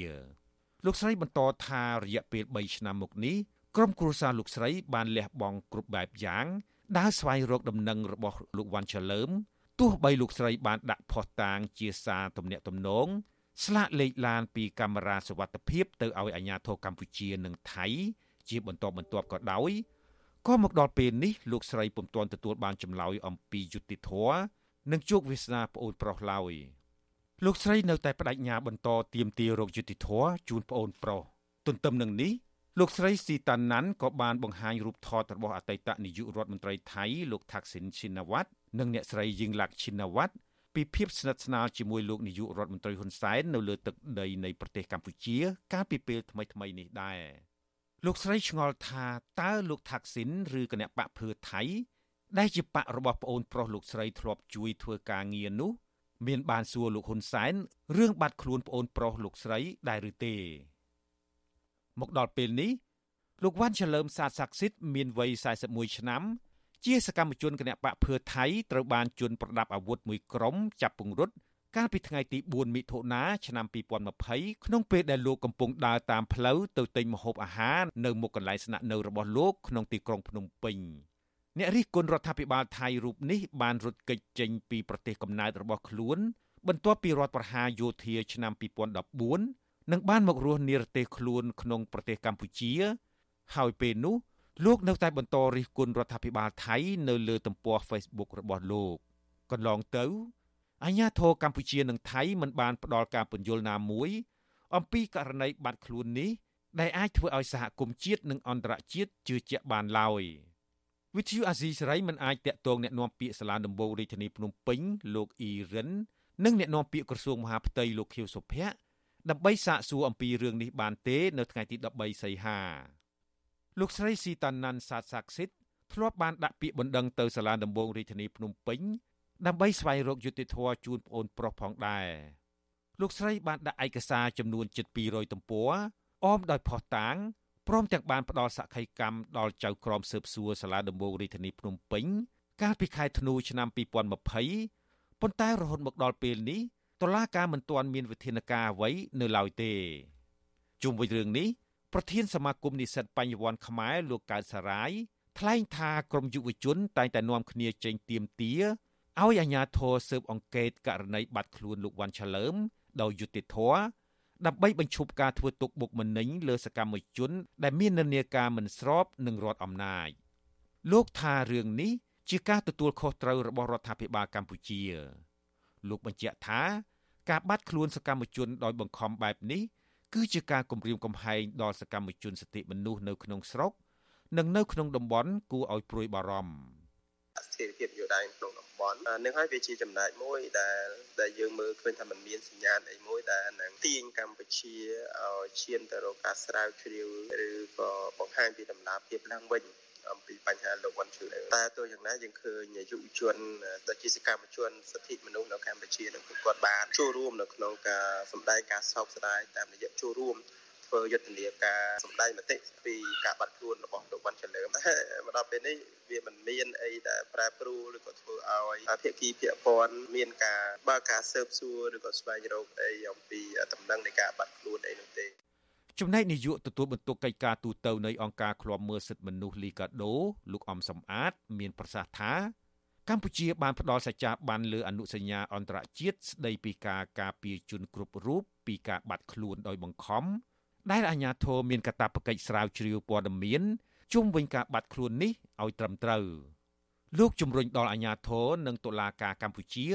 លោកស្រីបន្តថារយៈពេល3ឆ្នាំមកនេះក្រុមគ្រួសារលោកស្រីបានលះបង់គ្រប់បែបយ៉ាងដើរស្វែងរកដំណឹងរបស់លោកវ៉ាន់ឆាលើមទោះបីលោកស្រីបានដាក់ផុសតាងជាសារទំនាក់ទំនងស្លាកលេខឡានពីកាមេរ៉ាសវត្ថិភាពទៅឲ្យអាជ្ញាធរកម្ពុជានិងថៃជាបន្តបន្ទាប់ក៏ដោយ ក៏មកដល់ពេលនេះលោកស្រីពុំទាន់ទទួលបានចម្លើយអំពីយុត្តិធម៌និងជោគវាសនាប្អូនប្រុសឡើយលោកស្រីនៅតែបដិញ្ញាបន្តទៀមទារោគយុត្តិធម៌ជូនប្អូនប្រុសទន្ទឹមនឹងនេះលោកស្រីស៊ីតាណាន់ក៏បានបង្ហាញរូបថតរបស់អតីតនាយករដ្ឋមន្ត្រីថៃលោកថាក់ស៊ីនឈិនវ៉ាត់និងអ្នកស្រីយីងឡាក់ឈិនវ៉ាត់ពីភាពស្និទ្ធស្នាលជាមួយលោកនាយករដ្ឋមន្ត្រីហ៊ុនសែននៅលើទឹកដីនៃប្រទេសកម្ពុជា កាលពីពេលថ្មីៗនេះដែរ លោកស្រីឆ្ងល់ថាតើលោកថាក់ស៊ីនឬគណៈបកភឿថៃ ដែលជាបករបស់ប្អូនប្រុសលោកស្រីធ្លាប់ជួយធ្វើការងារនោះ មានបានសួរលោកហ៊ុនសែនរឿងបាត់ខ្លួនប្អូនប្រុសលោកស្រីដែរឬទេ មកដល់ពេលនេះលោកវ៉ាន់ឆលើមសាទស័ក្តិសិទ្ធិមានវ័យ41ឆ្នាំ ជាសកម្មជនគណៈបកភឿថៃត្រូវបានជន់ប្រដាប់អាវុធមួយក្រុមចាប់ពង្រត់ កាលពីថ្ងៃទី4មិថុនាឆ្នាំ2020ក្នុងពេលដែលលោកកំពុងដើរតាមផ្លូវទៅទិញម្ហូបអាហារនៅមុខកន្លែងស្នាក់នៅរបស់លោកក្នុងទីក្រុងភ្នំពេញអ្នករិះគន់រដ្ឋាភិបាលថៃរូបនេះបានរត់គេចចេញពីប្រទេសកំណើតរបស់ខ្លួន បន្ទាប់ពីរដ្ឋប្រហារយោធាឆ្នាំ2014និងបានមករស់និរទេសខ្លួនក្នុងប្រទេសកម្ពុជា ហើយពេលនោះលោកនៅតែបន្តរិះគន់រដ្ឋាភិបាលថៃនៅលើទំព័រ Facebook របស់លោកកន្លងទៅ អាញាធរកម្ពុជានិងថៃមិនបានផ្ដល់ការពន្យល់ណាមួយ អំពីករណីបាត់ខ្លួននេះដែលអាចធ្វើឲ្យសហគមន៍ជាតិនិងអន្តរជាតិជឿជាក់បានឡើយវិទ្យុអាស៊ីសេរីមិនអាចតាក់ទងអ្នកនាំពាក្យសាលាដំបងរាជធានីភ្នំពេញលោកអ៊ីរិននិងអ្នកនាំពាក្យក្រសួងមហាផ្ទៃលោកខៀវសុភ័ក្រដើម្បីសាកសួរអំពីរឿងនេះបានទេនៅថ្ងៃទី13សីហាលោកស្រីស៊ីតាន់ណាន់សាទសាក់សិតធ្លាប់បានដាក់ពាក្យបណ្ដឹងទៅសាលាដំបងរាជធានីភ្នំពេញ ដើម្បីស្វែងរកយុត្តិធម៌ជូនប្អូនប្រុសផងដែរលោកស្រីបានដាក់ឯកសារចំនួនជិត200ទំព័រអមដោយផុសតាងព្រមទាំងបានផ្ដល់សក្ខីកម្មដល់ចៅក្រមស៊ើបសួរសាលាដំបងរាជធានីភ្នំពេញកាលពីខែធ្នូឆ្នាំ2020ប៉ុន្តែរហូតមកដល់ពេលនេះតុលាការមិនទាន់មានវិធានការអ្វីនៅឡើយទេជុំវិញរឿងនេះប្រធានសមាគមនិស្សិតបញ្ញវន្តខ្មែរលោកកើតសារាយថ្លែងថាក្រមយុវជនតែងតែនាំគ្នាចេញទៀមទា ឲ្យអាជ្ញាធរស៊ើបអង្កេតករណីបាត់ខ្លួនលោកវ៉ាន់ឆាលើមដោយយុត្តិធម៌ដើម្បីបញ្ឈប់ការធ្វើទុកបុកម្នេញលើសកម្មជន ដែលមាននិន្នាការមិនស្របនឹងរដ្ឋអំណាចលោកថារឿងនេះជាការទទួលខុសត្រូវរបស់រដ្ឋាភិបាលកម្ពុជា លោកបញ្ជាក់ថា ការបាត់ខ្លួនសកម្មជនដោយបង្ខំបែបនេះគឺជាការគំរាមកំហែងដល់សកម្មជនសិទ្ធិមនុស្សនៅក្នុងស្រុក និងនៅក្នុងតំបន់គួរឲ្យព្រួយបារម្ភ ស្ថិរភាពយោដាក្នុងតំបន់នឹងហើយវាជាចំណែកមួយដែលដែលយើងមើលឃើញថាมันមានសញ្ញាណអីមួយដែលនឹងទាញកម្ពុជាឲ្យឈានទៅរកការស្រាវជ្រាវឬក៏បង្ហាញពីដំណើរភាពឡើងវិញអំពីបញ្ហាលោកវ៉ាន់ឈឺតែទោះយ៉ាងណាយើងឃើញយុវជនដូចជាសកម្មជនសិទ្ធិមនុស្សនៅកម្ពុជានឹងគាត់បានចូលរួមនៅក្នុងការសម្ដែងការសោកស្ដាយតាមរយៈចូលរួម ធ្វើយុទ្ធនាការសម្ដែងមតិពីការបាត់ខ្លួនរបស់លោកវ៉ាន់ឆលើមមកដល់ពេលនេះវាមិនមានអីដែលប្រែប្រួលឬក៏ធ្វើឲ្យភាគីពាក់ព័ន្ធមានការបើកការស៊ើបសួរឬក៏ស្វែងរកអីអំពីដំណឹងនៃការបាត់ខ្លួនអីនោះទេចំណែកនាយកទទួលបន្ទុកកិច្ចការទូតនៅអង្គការឃ្លាំមើលសិទ្ធិមនុស្សលីកាដូលោកអំសំអាត មានប្រសាសន៍ថាកម្ពុជាបានផ្ដល់សច្ចាប័នលើអនុសញ្ញាអន្តរជាតិស្ដីពីការការពារជនគ្រប់រូបពីការបាត់ខ្លួនដោយបង្ខំ ដែលអាជ្ញាធរមានកាតព្វកិច្ចស្រាវជ្រាវព័ត៌មានជុំវិញការបាត់ខ្លួននេះឲ្យត្រឹមត្រូវលោកជំរុញដល់អាជ្ញាធរនិងតុលាការកម្ពុជា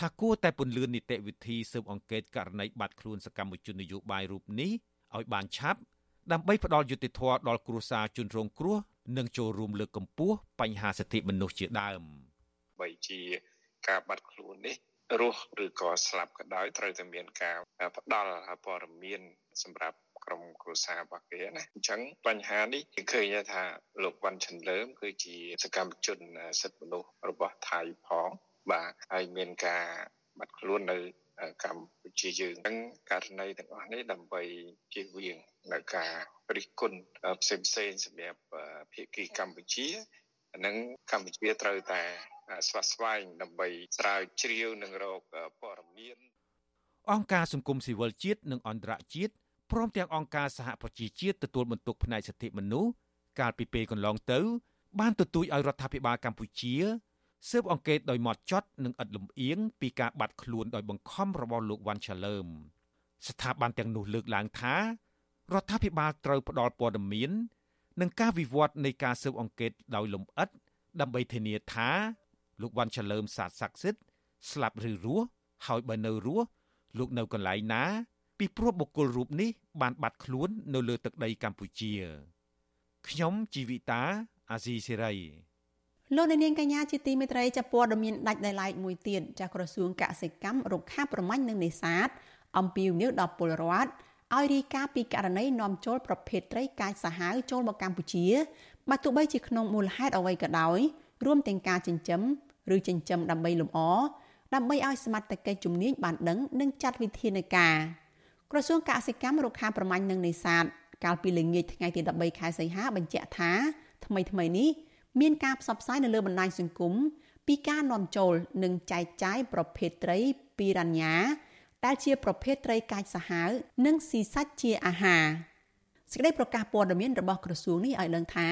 ថាគួរតែពន្យានីតិវិធីស៊ើបអង្កេតករណីបាត់ខ្លួនសកម្មជននយោបាយរូបនេះឲ្យបានឆាប់ដើម្បីផ្ដល់យុត្តិធម៌ដល់គ្រួសារជនរងគ្រោះនិងចូលរួមលើកកម្ពស់បញ្ហាសិទ្ធិមនុស្សជាដើមបីជាការបាត់ខ្លួននេះរស់ឬក៏ស្លាប់ក៏ដោយត្រូវតែមានការផ្ដល់ព័ត៌មានសម្រាប់ ក្រុមគ្រួសាររបស់គេណាអញ្ចឹងបញ្ហានេះគេឃើញថាលោកវ៉ាន់ឆាន់លើមគឺជាសកម្មជនសិទ្ធិមនុស្សរបស់ថៃផងបាទហើយមានការបាត់ខ្លួននៅកម្ពុជាយើងហ្នឹងករណីទាំងអស់នេះដើម្បីជៀសវាងនៅការរិះគន់ផ្សេងផ្សេងសម្រាប់ភាគីកម្ពុជានិងកម្ពុជាត្រូវតែស្វាស្វែងដើម្បីស្រាវជ្រាវនិងរកព័ត៌មានអង្គការសង្គមស៊ីវិលជាតិនិងអន្តរជាតិ ព្រមទាំងអង្គការសហប្រជាជាតិទទួលបន្ទុកផ្នែកសិទ្ធិមនុស្សកាលពីពេលកន្លងទៅ បានទទូចឲ្យរដ្ឋាភិបាលកម្ពុជាស៊ើបអង្កេតដោយម៉ត់ចត់និងឥតលំអៀងពីការបាត់ខ្លួនដោយបង្ខំរបស់លោកវ៉ាន់ឆាលើមស្ថាប័នទាំងនោះលើកឡើងថារដ្ឋាភិបាលត្រូវផ្ដល់ព័ត៌មាននិងការវិវត្តនៃការស៊ើបអង្កេតដោយលម្អិតដើម្បីធានាថាលោកវ៉ាន់ឆាលើមសាទស័ក្តិសិទ្ធិស្លាប់ឬរស់ហើយបើនៅរស់លោកនៅកន្លែងណា ពីព្រោះបុគ្គលរូបនេះបានបាត់ខ្លួននៅលើទឹកដីកម្ពុជាខ្ញុំជីវិតាអាស៊ីសេរីលោកនាងកញ្ញាជាទីមេត្រីចាព័ត៌មានដាច់ដោយឡែកមួយទៀតចាក្រសួងកសិកម្មរុក្ខាប្រមាញ់និងនេសាទអំពាវនាវដល់ពលរដ្ឋឲ្យរីកាពីករណីនាំចូលប្រភេទត្រីកាចសាហាវចូលមកកម្ពុជាបើទោះបីជាក្នុងមូលហេតុអ្វីក៏ដោយរួមទាំងការចិញ្ចឹមឬចិញ្ចឹមដើម្បីលម្អដើម្បីឲ្យសមត្ថកិច្ចជំនាញបានដឹងនិងចាត់វិធានការ ក្រសួងកសិកម្មរុក្ខាប្រមាញ់និងនេសាទកាលពីល្ងាចថ្ងៃទី13ខែសីហាបញ្ជាក់ថាថ្មីថ្មីនេះមានការផ្សព្វផ្សាយនៅលើបណ្ដាញសង្គមពីការនាំចូលនិងចែកចាយប្រភេទត្រីពីរ៉ាញ៉ាដែលជាប្រភេទត្រីកាចសាហាវនិងស៊ីសាច់ជាអាហារសេចក្តីប្រកាសព័ត៌មានរបស់ក្រសួងនេះឲ្យដឹងថា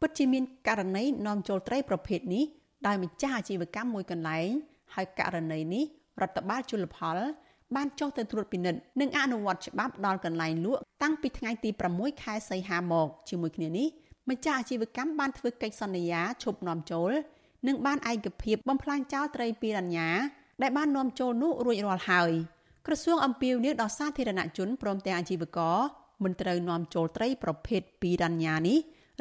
ពិតជាមានករណីនាំចូលត្រីប្រភេទនេះដោយម្ចាស់អាជីវកម្មមួយកន្លែងហើយករណីនេះរដ្ឋបាលជលផល បានចុះទៅត្រួតពិនិត្យនិងអនុវត្តច្បាប់ដល់កន្លែងលក់តាំងពីថ្ងៃទី6ខែសីហាមកជាមួយគ្នានេះម្ចាស់អាជីវកម្មបានធ្វើកិច្ចសន្យាឈប់នាំចូល និងបានឯកភាពបំផ្លាញចោលត្រីពីរញ្ញាដែលបាននាំចូលនោះរួចរាល់ហើយក្រសួងអំពាវនាវដល់សាធារណជនព្រមទាំងអាជីវករមិនត្រូវនាំចូលត្រីប្រភេទពីរញ្ញានេះ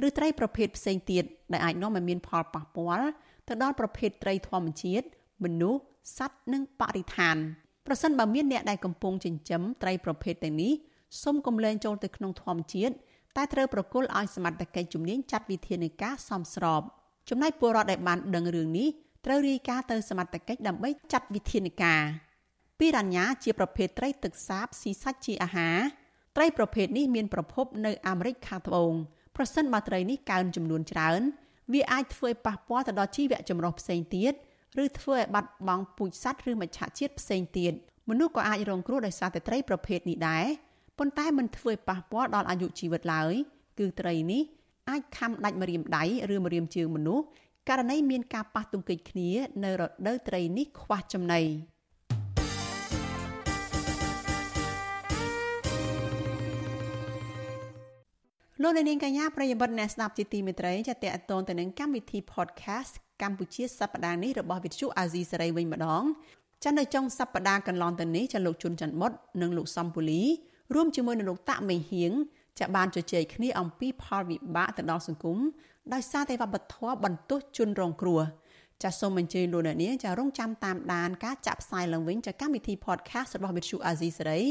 ឬត្រីប្រភេទផ្សេងទៀតដែលអាចនាំឲ្យមានផលប៉ះពាល់ទៅដល់ប្រភេទត្រីធម្មជាតិមនុស្សសត្វនិងបរិស្ថាន ប្រសិនបើមានអ្នកដែលកំពុងចិញ្ចឹមត្រីប្រភេទទាំងនេះសូមកុំលែងចូលទៅក្នុងធម្មជាតិតែត្រូវប្រគល់ឲ្យសមត្ថកិច្ចជំនាញចាត់វិធានការសមស្របចំណែកពលរដ្ឋដែលបានដឹងរឿងនេះត្រូវរាយការណ៍ទៅសមត្ថកិច្ចដើម្បីចាត់វិធានការពីរញ្ញាជាប្រភេទត្រីទឹកសាបស៊ីសាច់ជាអាហារត្រីប្រភេទនេះមានប្រភពនៅអាមេរិកខាងត្បូងប្រសិនបើត្រីនេះកើនចំនួនច្រើន វាអាចធ្វើឲ្យប៉ះពាល់ទៅដល់ជីវៈចម្រុះផ្សេងទៀត ឬធ្វើឲ្យបាត់បង់ពូជសត្វឬមច្ឆជាតិផ្សេងទៀតមនុស្សក៏អាចរងគ្រោះដោយសារតែត្រីប្រភេទនេះដែរប៉ុន្តែមិនធ្វើឲ្យប៉ះពាល់ដល់អាយុជីវិតឡើយគឺត្រីនេះអាចខំដាច់ម្រាមដៃឬម្រាមជើងមនុស្សករណីមានការប៉ះទង្គិចគ្នានៅរដូវត្រីនេះខ្វះចំណី លោកនាងកញ្ញាប្រិយមិត្តអ្នកស្ដាប់ជាទីមេត្រីចាតតតងទៅនឹងកម្មវិធី podcast កម្ពុជាសប្តាហ៍នេះរបស់វិទ្យុអាស៊ីសេរីវិញម្ដងចានៅចុងសប្តាហ៍កន្លងទៅនេះចាលោកជុនច័ន្ទបុតនិងលោកសំពូលីរួមជាមួយនឹងលោកតាក់មេហៀងចាបានជជែកគ្នាអំពីផលវិបាកទៅដល់សង្គមដោយសារតែវប្បធម៌បន្ទោសជនរងគ្រោះ ចាសសូមអញ្ជើញលោកអ្នកនាងចារងចាំតាមដានការចាក់ផ្សាយឡើងវិញចាកម្មវិធី podcast របស់ Vithu Azizi សេរី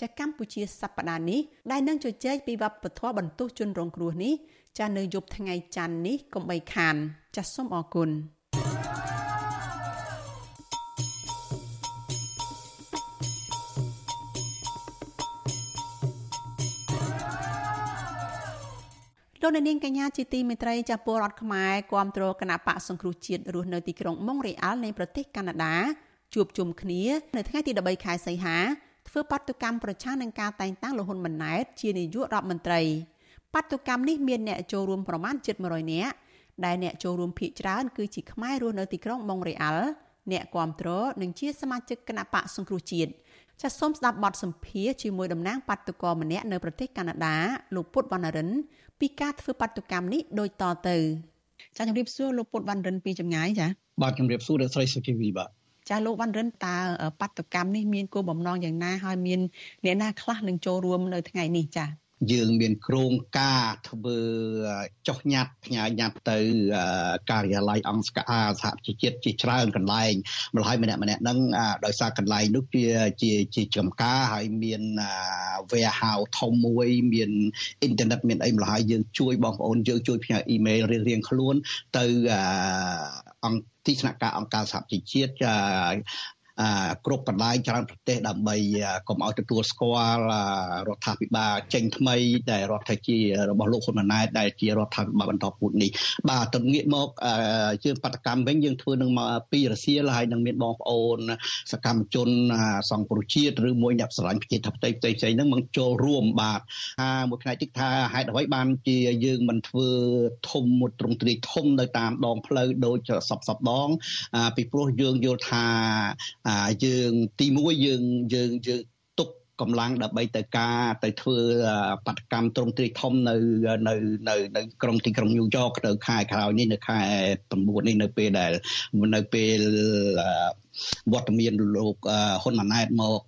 ចាកម្ពុជាសប្តាហ៍នេះដែលនឹងជជែកពីវប្បធម៌បន្ទោសជនរងគ្រោះនេះចានៅយប់ថ្ងៃច័ន្ទនេះកុំបីខានចាសសូមអរគុណ លោកនាងកញ្ញាជាទីមេត្រីចាស់ពលរដ្ឋខ្មែរគាំទ្រគណៈបកសង្គ្រោះជាតិរស់នៅទីក្រុងម៉ុងរ៉េអាល់នៃប្រទេសកាណាដាជួបជុំគ្នានៅថ្ងៃទី13ខែសីហាធ្វើបាតុកម្មប្រឆាំងនឹងការតែងតាំងលហ៊ុនម៉ាណែតជានាយករដ្ឋមន្ត្រីបាតុកម្មនេះមានអ្នកចូលរួមប្រមាណ700នាក់ដែលអ្នកចូលរួមភាគច្រើនគឺជាខ្មែររស់នៅទីក្រុងម៉ុងរ៉េអាល់អ្នកគាំទ្រនិងជាសមាជិកគណៈបកសង្គ្រោះជាតិចាសសូមស្ដាប់បទសម្ភាសជាមួយតំណាងបាតុករម្នាក់នៅប្រទេសកាណាដាលោកពុតវណ្ណរិន ពីការធ្វើបាតុកម្មនេះដូចតទៅចាជំរាបសួរលោកពុតវណ្ណរិនពីចម្ងាយចាបាទជំរាបសួរលោកស្រីសុជីវីបាទចាលោកវណ្ណរិនតើបាតុកម្មនេះមានគោលបំណងយ៉ាងណាហើយមានអ្នកណាខ្លះនឹងចូលរួមនៅថ្ងៃនេះចា យើងមានគ្រោងការធ្វើចុះញត្តិផ្ញើញត្តិទៅការិយាល័យអង្គស្កាសហជីវជាតិជាច្រើនកន្លែងម្ល៉េះម្នាក់ម្នាក់ហ្នឹងដោយសារកន្លែងនោះជាជាជាចំការហើយមាន warehouse ធំមួយ មានអ៊ីនធឺណិតមានអីម្ល៉េះហើយយើងជួយបងប្អូនយើងជួយផ្ញើអ៊ីមែលរៀងៗខ្លួនទៅអង្គទីស្នាក់ការអង្គការសហជីវជាតិ គ្រប់កន្លែងច្រើនប្រទេសដើម្បីកុំឲ្យទទួលស្គាល់រដ្ឋាភិបាលចេញថ្មីដែលរដ្ឋថាជារបស់លោកហ៊ុនម៉ាណែតដែលជារដ្ឋាភិបាលបន្តពូជនេះបាទទៅងាកមកយើងបដកម្មវិញយើងធ្វើនឹងមកពីរសៀលហើយនឹងមានបងប្អូនសកម្មជនសង្គ្រោះជាតិឬមួយអ្នកស្រឡាញ់ប្រជាធិបតេយ្យផ្សេងផ្សេងហ្នឹងមកចូលរួមបាទថាមួយផ្នែកទៀតថាហេតុអ្វីបានជាយើងមិនធ្វើធំមួយទ្រង់ទ្រាយធំនៅតាមដងផ្លូវដូចសពសពដងពីព្រោះយើងយល់ថាយើងទី1យើងយើងយើងទុកកម្លាំងដើម្បីទៅការទៅធ្វើបដកម្មទ្រង់ទ្រាយធំនៅនៅនៅនៅក្រុងទីក្រុងញូវយ៉កនៅខែក្រោយនេះនៅខែ9នេះនៅពេលដែលនៅពេលវត្តមានលោកហ៊ុនម៉ាណែតមក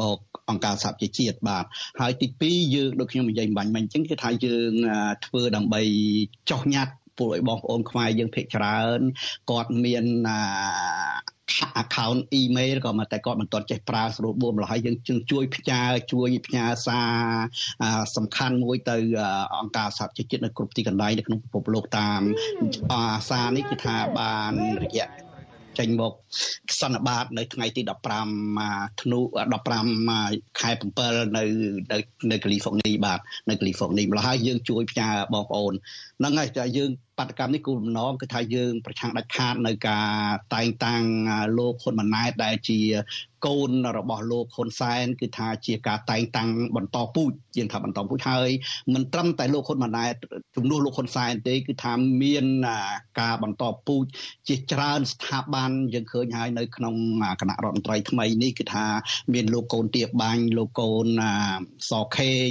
មកអង្គការសហជីវជាតិបាទហើយទី2យើងដូចខ្ញុំនិយាយបាញ់មិញអញ្ចឹងគឺថាយើងធ្វើដើម្បីចោះញ៉ាត់ពួកឲ្យបងប្អូនខ្មែរយើងភាគច្រើនគាត់មាន account email ក៏មកតែគាត់មិនទាន់ចេះប្រើស្រួលបួនម្ល៉េះហើយយើងជួយផ្ញើជួយផ្ញើសារសំខាន់មួយទៅអង្គការសហជីវជាតិនៅគ្រប់ទីកន្លែងនៅក្នុងពិភពលោកតាមសារនេះគឺថាបានរយៈចេញមកសន្និបាតនៅថ្ងៃទី15ធ្នូ15ខែ7នៅនៅនៅកាលីហ្វ័រញ៉ីបាទនៅកាលីហ្វ័រញ៉ីម្ល៉េះហើយយើងជួយផ្ញើបងប្អូនហ្នឹងហើយតែយើង បដកម្មនេះគោលបំណងគឺថាយើងប្រឆាំងដាច់ខាតនៅការតែងតាំងលោកហ៊ុនម៉ាណែតដែលជាកូនរបស់លោកហ៊ុនសែនគឺថាជាការតែងតាំងបន្តពូជជាងថាបន្តពូជហើយមិនត្រឹមតែលោកហ៊ុនម៉ាណែតជំនួសលោកហ៊ុនសែនទេគឺថាមានការបន្តពូជជាច្រើនស្ថាប័នយើងឃើញហើយនៅក្នុងគណៈរដ្ឋមន្ត្រីថ្មីនេះគឺថាមានលោកកូនទៀបបាញ់លោកកូនសខេង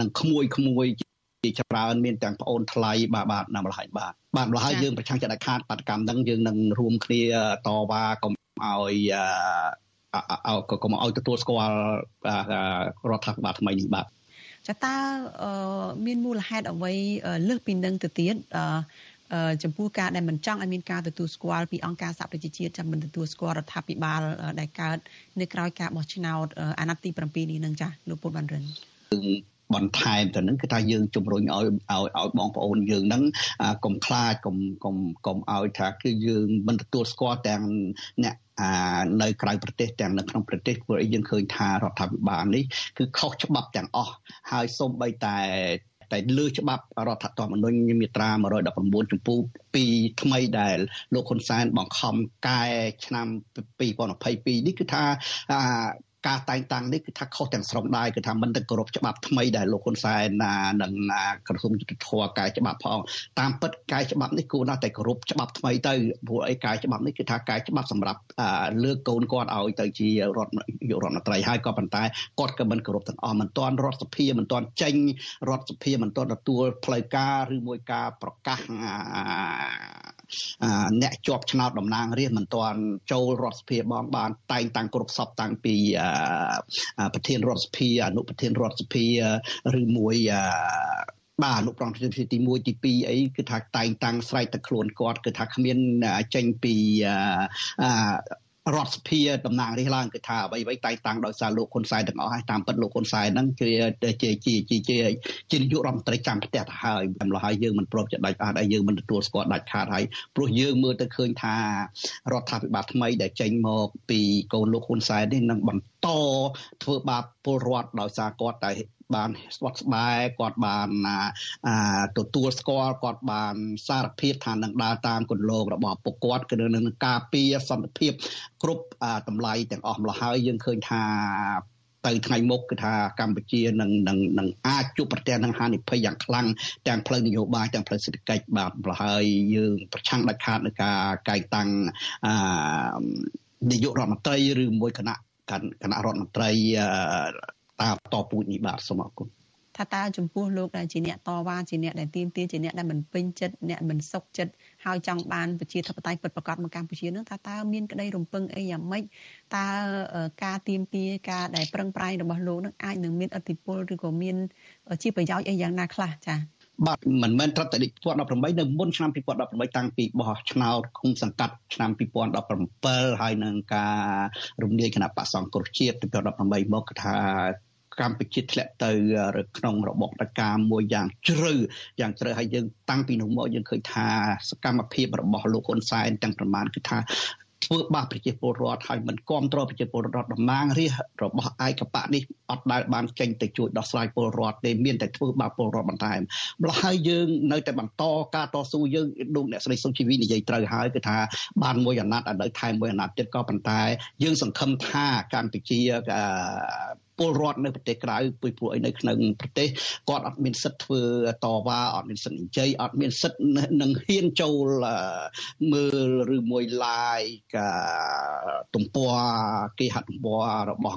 និងក្មួយក្មួយជា ច្រើនមានទាំងប្អូនថ្លៃបាទបាទណាម្ល៉េះបាទបាទម្ល៉េះយើងប្រឆាំងចិត្តដាច់ខាតបាតកម្មហ្នឹងយើងនឹងរួមគ្នាតវ៉ាកុំឲ្យអឺកុំឲ្យទទួលស្គាល់រដ្ឋាភិបាលថ្មីនេះបាទចាតើមានមូលហេតុអ្វីលើសពីនឹងទៅទៀតអឺចំពោះការដែលមិនចង់ឲ្យមានការទទួលស្គាល់ពីអង្គការសហប្រជាជាតិចាំមិនទទួលស្គាល់រដ្ឋាភិបាលដែលកើតនៅក្រៅការបោះឆ្នោតអាណត្តិទី7នេះនឹងចាលោកពុតវណ្ណរិន បន្ថែមទៅនឹងគឺថាយើងជំរុញឲ្យឲ្យឲ្យបងប្អូនយើងហ្នឹងកុំខ្លាចកុំកុំកុំឲ្យថាគឺយើងមិនទទួលស្គាល់ទាំងអ្នកអានៅក្រៅប្រទេសទាំងនៅក្នុងប្រទេសព្រោះយើងឃើញថារដ្ឋាភិបាលនេះគឺខុសច្បាប់ទាំងអស់ហើយសូម្បីតែតែលើច្បាប់រដ្ឋធម្មនុញ្ញមាត្រា119ចំពោះ2ថ្មីដែលលោកហ៊ុនសែនបង្ខំកែឆ្នាំ2022នេះគឺថា ការតែងតាំងនេះគឺថាខុសទាំងស្រុងដែរគឺថាមិនទៅគោរពច្បាប់ថ្មីដែលលោកហ៊ុនសែននិងក្រសួងយុទ្ធភ័ពកែច្បាប់ផងតាមពិតកែច្បាប់នេះគួរណាស់តែគោរពច្បាប់ថ្មីទៅព្រោះអីកែច្បាប់នេះគឺថាកែច្បាប់សម្រាប់លើកកូនគាត់ឲ្យទៅជារដ្ឋយុរដ្ឋមន្ត្រីហើយក៏ប៉ុន្តែគាត់ក៏មិនគោរពទាំងអស់មិនទាន់រដ្ឋសភាមិនទាន់ចេញរដ្ឋសភាមិនទាន់ទទួលផ្លូវការឬមួយការប្រកាស អ្នកជាប់ឆ្នោតតំណាងរាស្ត្រមិនទាន់ចូលរដ្ឋសភាបងបានតែងតាំងគ្រប់សពតាំងពីប្រធានរដ្ឋសភាអនុប្រធានរដ្ឋសភាឬមួយបាទអនុប្រងទីទី1ទី2អីគឺថាតែងតាំងស្រែកតែខ្លួនគាត់គឺថាគ្មានចេញពី រដ្ឋសភាតំណាងរាស្ត្រឡើងគឺថាអ្វីអ្វីតែងតាំងដោយសារលោកហ៊ុនសែនទាំងអស់ហើយតាមពិតលោកហ៊ុនសែនហ្នឹងគឺជាជាជាជាជានាយករដ្ឋមន្ត្រីចាំផ្ទះទៅហើយម្ល៉េះហើយយើងមិនព្រមចិត្តដាច់ខាតហើយយើងមិនទទួលស្គាល់ដាច់ខាតហើយព្រោះយើងមើលទៅឃើញថារដ្ឋាភិបាលថ្មីដែលចេញមកពីកូនលោកហ៊ុនសែននេះនឹងបន្តធ្វើបាបពលរដ្ឋដោយសារគាត់តែ បានស្វាត់ស្បែកគាត់បានទទួលស្គាល់គាត់បានសារភាពថានឹងដើរតាមគន្លងរបស់ពួកគាត់គឺនឹងការពារសន្តិភាពគ្រប់តម្លៃទាំងអស់ម្ល៉េះហើយយើងឃើញថាទៅថ្ងៃមុខគឺថាកម្ពុជានឹងនឹងនឹងអាចជួបប្រទះនឹងហានិភ័យយ៉ាងខ្លាំងទាំងផ្លូវនយោបាយទាំងផ្លូវសេដ្ឋកិច្ចបាទប្រហើយយើងប្រឆាំងដាច់ខាតនឹងការកែតាំងអឺនាយករដ្ឋមន្ត្រីឬមួយគណៈគណៈរដ្ឋមន្ត្រី តាមតពូជនេះបាទសូមអរគុណថាតើចំពោះលោកដែលជាអ្នកតវ៉ាជាអ្នកដែលទៀមទាជាអ្នកដែលមិនពេញចិត្តអ្នកមិនសុខចិត្តហើយចង់បានប្រជាធិបតេយ្យពិតប្រាកដមកកម្ពុជានឹងថាតើមានក្តីរំពឹងអីយ៉ាងម៉េចតើការទៀមទាការដែលប្រឹងប្រែងរបស់លោកនឹងអាចនឹងមានឥទ្ធិពលឬក៏មានជាប្រយោជន៍អីយ៉ាងណាខ្លះចា៎បាទមិនមែនត្រឹមតែ2018នៅមុនឆ្នាំ2018តាំងពីបោះឆ្នោតឃុំសង្កាត់ឆ្នាំ2017ហើយនឹងការរំលាយគណៈបកសង្គ្រោះជាតិ2018មកគឺថា កម្ពុជាធ្លាក់ទៅក្នុងរបបតកាមួយយ៉ាងជ្រៅយ៉ាងជ្រៅហើយយើងតាំងពីនោះមកយើងឃើញថាសកម្មភាពរបស់លោកហ៊ុនសែនទាំងប្រមាណគឺថាធ្វើបាបប្រជាពលរដ្ឋហើយមិនគ្រប់គ្រងប្រជាពលរដ្ឋតំណាងរាស្ត្ររបស់ឯកបៈនេះអត់ដែលបានចេញទៅជួយដោះស្រាយពលរដ្ឋទេមានតែធ្វើបាបពលរដ្ឋបន្ថែមម្ល៉េះហើយយើងនៅតែបន្តការតស៊ូយើងដូចអ្នកស្រីសុជីវីនិយាយត្រូវហើយគឺថាបានមួយអាណត្តិឥឡូវថែមមួយអាណត្តិទៀតក៏ប៉ុន្តែយើងសង្ឃឹមថាកម្ពុជា ពលរដ្ឋនៅប្រទេសក្រៅពីព្រោះអីនៅក្នុងប្រទេសគាត់អត់មានសិទ្ធធ្វើតវ៉ាអត់មានសិទ្ធនិយាយអត់មានសិទ្ធនឹងហ៊ានចូលមើលឬមួយ like ទំព័រគេហទំព័ររបស់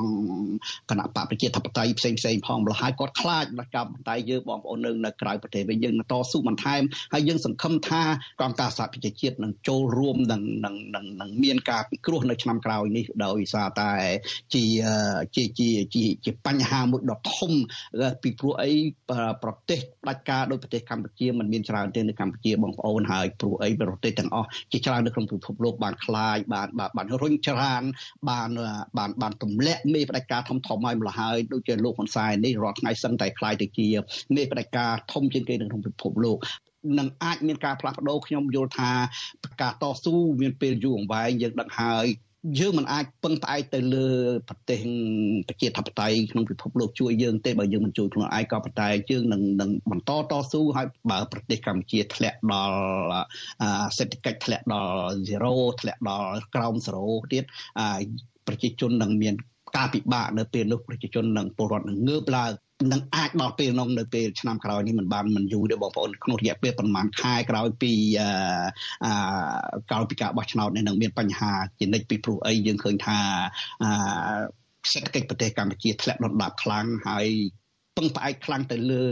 គណៈបកប្រជាធិបតេយ្យផ្សេងផ្សេងផងម្ល៉េះហើយគាត់ខ្លាចដល់កម្មតែយើងបងប្អូននៅនៅក្រៅប្រទេសវិញយើងតស៊ូបន្ថែមហើយយើងសង្ឃឹមថាកងការសហប្រជាជាតិនឹងចូលរួមនឹងនឹងនឹងមានការពិគ្រោះនៅឆ្នាំក្រោយនេះដោយសារតែជាជាជាជាជាបញ្ហាមួយដ៏ធំពីព្រោះអីប្រទេសផ្ដាច់ការដោយប្រទេសកម្ពុជាมันមានច្រើនទេនៅកម្ពុជាបងប្អូនហើយព្រោះអីប្រទេសទាំងអស់ជាច្រើននៅក្នុងពិភពលោកបានខ្លាយបានបានរុញច្រានបានបានបានទម្លាក់មេផ្ដាច់ការធំធំឲ្យម្ល៉េះហើយដូចជាលោកហ៊ុនសែននេះរាល់ថ្ងៃសឹងតែខ្លាយទៅជាមេផ្ដាច់ការធំជាងគេនៅក្នុងពិភពលោកនឹងអាចមានការផ្លាស់ប្ដូរខ្ញុំយល់ថាការតស៊ូមានពេលយូរអង្វែងយើងដឹងហើយ យើងមិនអាចពឹងផ្អែកទៅលើប្រទេសប្រជាធិបតេយ្យក្នុងពិភពលោកជួយយើងទេបើយើងមិនជួយខ្លួនឯងក៏ប៉ុន្តែយើងនឹងនឹងបន្តតស៊ូហើយបើប្រទេសកម្ពុជាធ្លាក់ដល់សេដ្ឋកិច្ចធ្លាក់ដល់0ធ្លាក់ដល់ក្រោម0ទៀតប្រជាជននឹងមានការពិបាកនៅពេលនោះប្រជាជននឹងពលរដ្ឋនឹងងើបឡើង នឹងអាចដល់ពេលនោះនៅពេលឆ្នាំក្រោយនេះមិនបានមិនយូរទេបងប្អូនក្នុងរយៈពេលប្រហែលខែក្រោយពីអឺក្រោយពីការបោះឆ្នោតនេះនឹងមានបញ្ហាជានិច្ចពីព្រោះអីយើងឃើញថាអឺសេដ្ឋកិច្ចប្រទេសកម្ពុជាធ្លាក់ដុនដាបខ្លាំងហើយ ពឹងផ្អែកខ្លាំងទៅលើ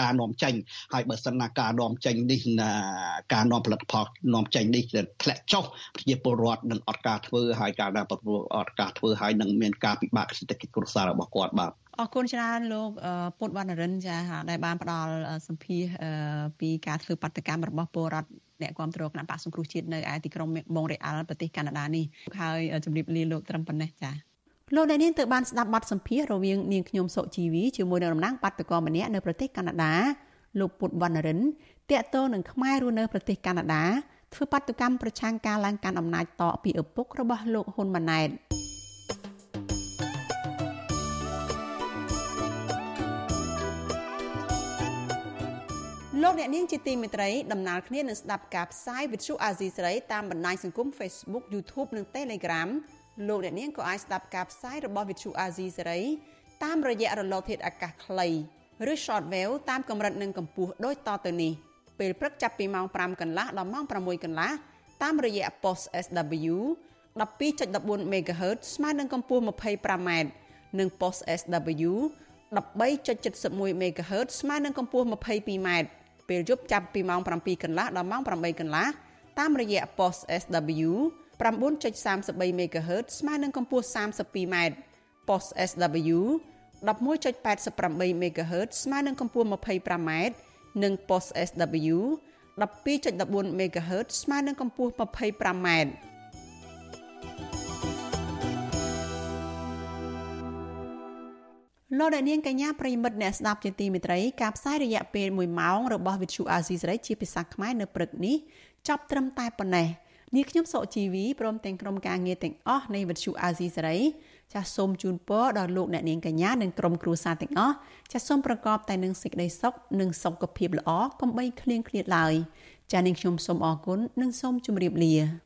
ការនាំចេញហើយបើសិនណាការនាំចេញនេះការនាំផលិតផលនាំចេញនេះធ្លាក់ចុះប្រជាពលរដ្ឋនឹងអត់ការធ្វើហើយការដែលប្រព័ន្ធអត់ការធ្វើហើយនឹងមានការពិបាកសេដ្ឋកិច្ចគ្រួសាររបស់គាត់បាទអរគុណច្រើនលោកពុតវណ្ណរិនចាដែលបានផ្ដល់សម្ភារពីការធ្វើបាតកម្មរបស់ពលរដ្ឋអ្នកគ្រប់គ្រងគណៈបកសង្គ្រោះជាតិនៅឯទីក្រុងម៉ុងរ៉េអាល់ប្រទេសកាណាដានេះហើយជម្រាបលាលោកត្រឹមប៉ុណ្ណេះចា លោកអ្នកនាងទៅបានស្ដាប់បទសម្ភាសន៍រវាងនាងខ្ញុំសុជីវីជាមួយនឹងតំណាងបាតកោម្នាក់នៅប្រទេសកាណាដាលោកពុតវណ្ណរិនតាក់ទងនឹងខ្មែររស់នៅប្រទេសកាណាដាធ្វើបាតកម្មប្រឆាំងការឡើងកាន់អំណាចតពីឪពុករបស់លោកហ៊ុនម៉ាណែតលោកអ្នកនាងជាទីមេត្រីដំណើរគ្នានឹងស្ដាប់ការផ្សាយវិទ្យុអាស៊ីសេរីតាមបណ្ដាញសង្គម Facebook YouTube និង Telegram លោកអ្នកនាងក៏អាចស្ដាប់ការផ្សាយរបស់វិទ្យុអាស៊ីសេរីតាមរយៈរលកធាតុអាកាសខ្លីឬ Shortwave តាមកម្រិតនិងកម្ពស់ដូចតទៅនេះពេលព្រឹកចាប់ពីម៉ោង5កន្លះដល់ម៉ោង6កន្លះតាមរយៈ post SW 12.14 MHz ស្មើនឹងកម្ពស់ 25m និង post SW 13.71 MHz ស្មើនឹងកម្ពស់ 22m ពេលយប់ចាប់ពីម៉ោង7កន្លះដល់ម៉ោង8កន្លះតាមរយៈ post SW 9.33 MHz ស្មើនឹងកម្ពស់ 32m post SW 11.88 MHz ស្មើនឹងកម្ពស់ 25m និង post SW 12.14 MHz ស្មើនឹងកម្ពស់ 25m លោកអ្នកនាងកញ្ញាប្រិមិត្តអ្នកស្ដាប់ជាទីមេត្រីការផ្សាយរយៈពេល1ម៉ោងរបស់វិទ្យុអាស៊ីសេរីជាភាសាខ្មែរនៅព្រឹកនេះចប់ត្រឹមតែប៉ុណ្ណេះ នាងខ្ញុំសុជីវីព្រមទាំងក្រុមការងារទាំងអស់នៃវិទ្យុអាស៊ីសេរីចាសសូមជូនពរដល់លោកអ្នកនាងកញ្ញានិងក្រុមគ្រួសារទាំងអស់ចាសសូមប្រកបតែនឹងសេចក្តីសុខនិងសុខភាពល្អកុំបីឃ្លៀងឃ្លាតឡើយចាសនាងខ្ញុំសូមអរគុណនិងសូមជម្រាបលា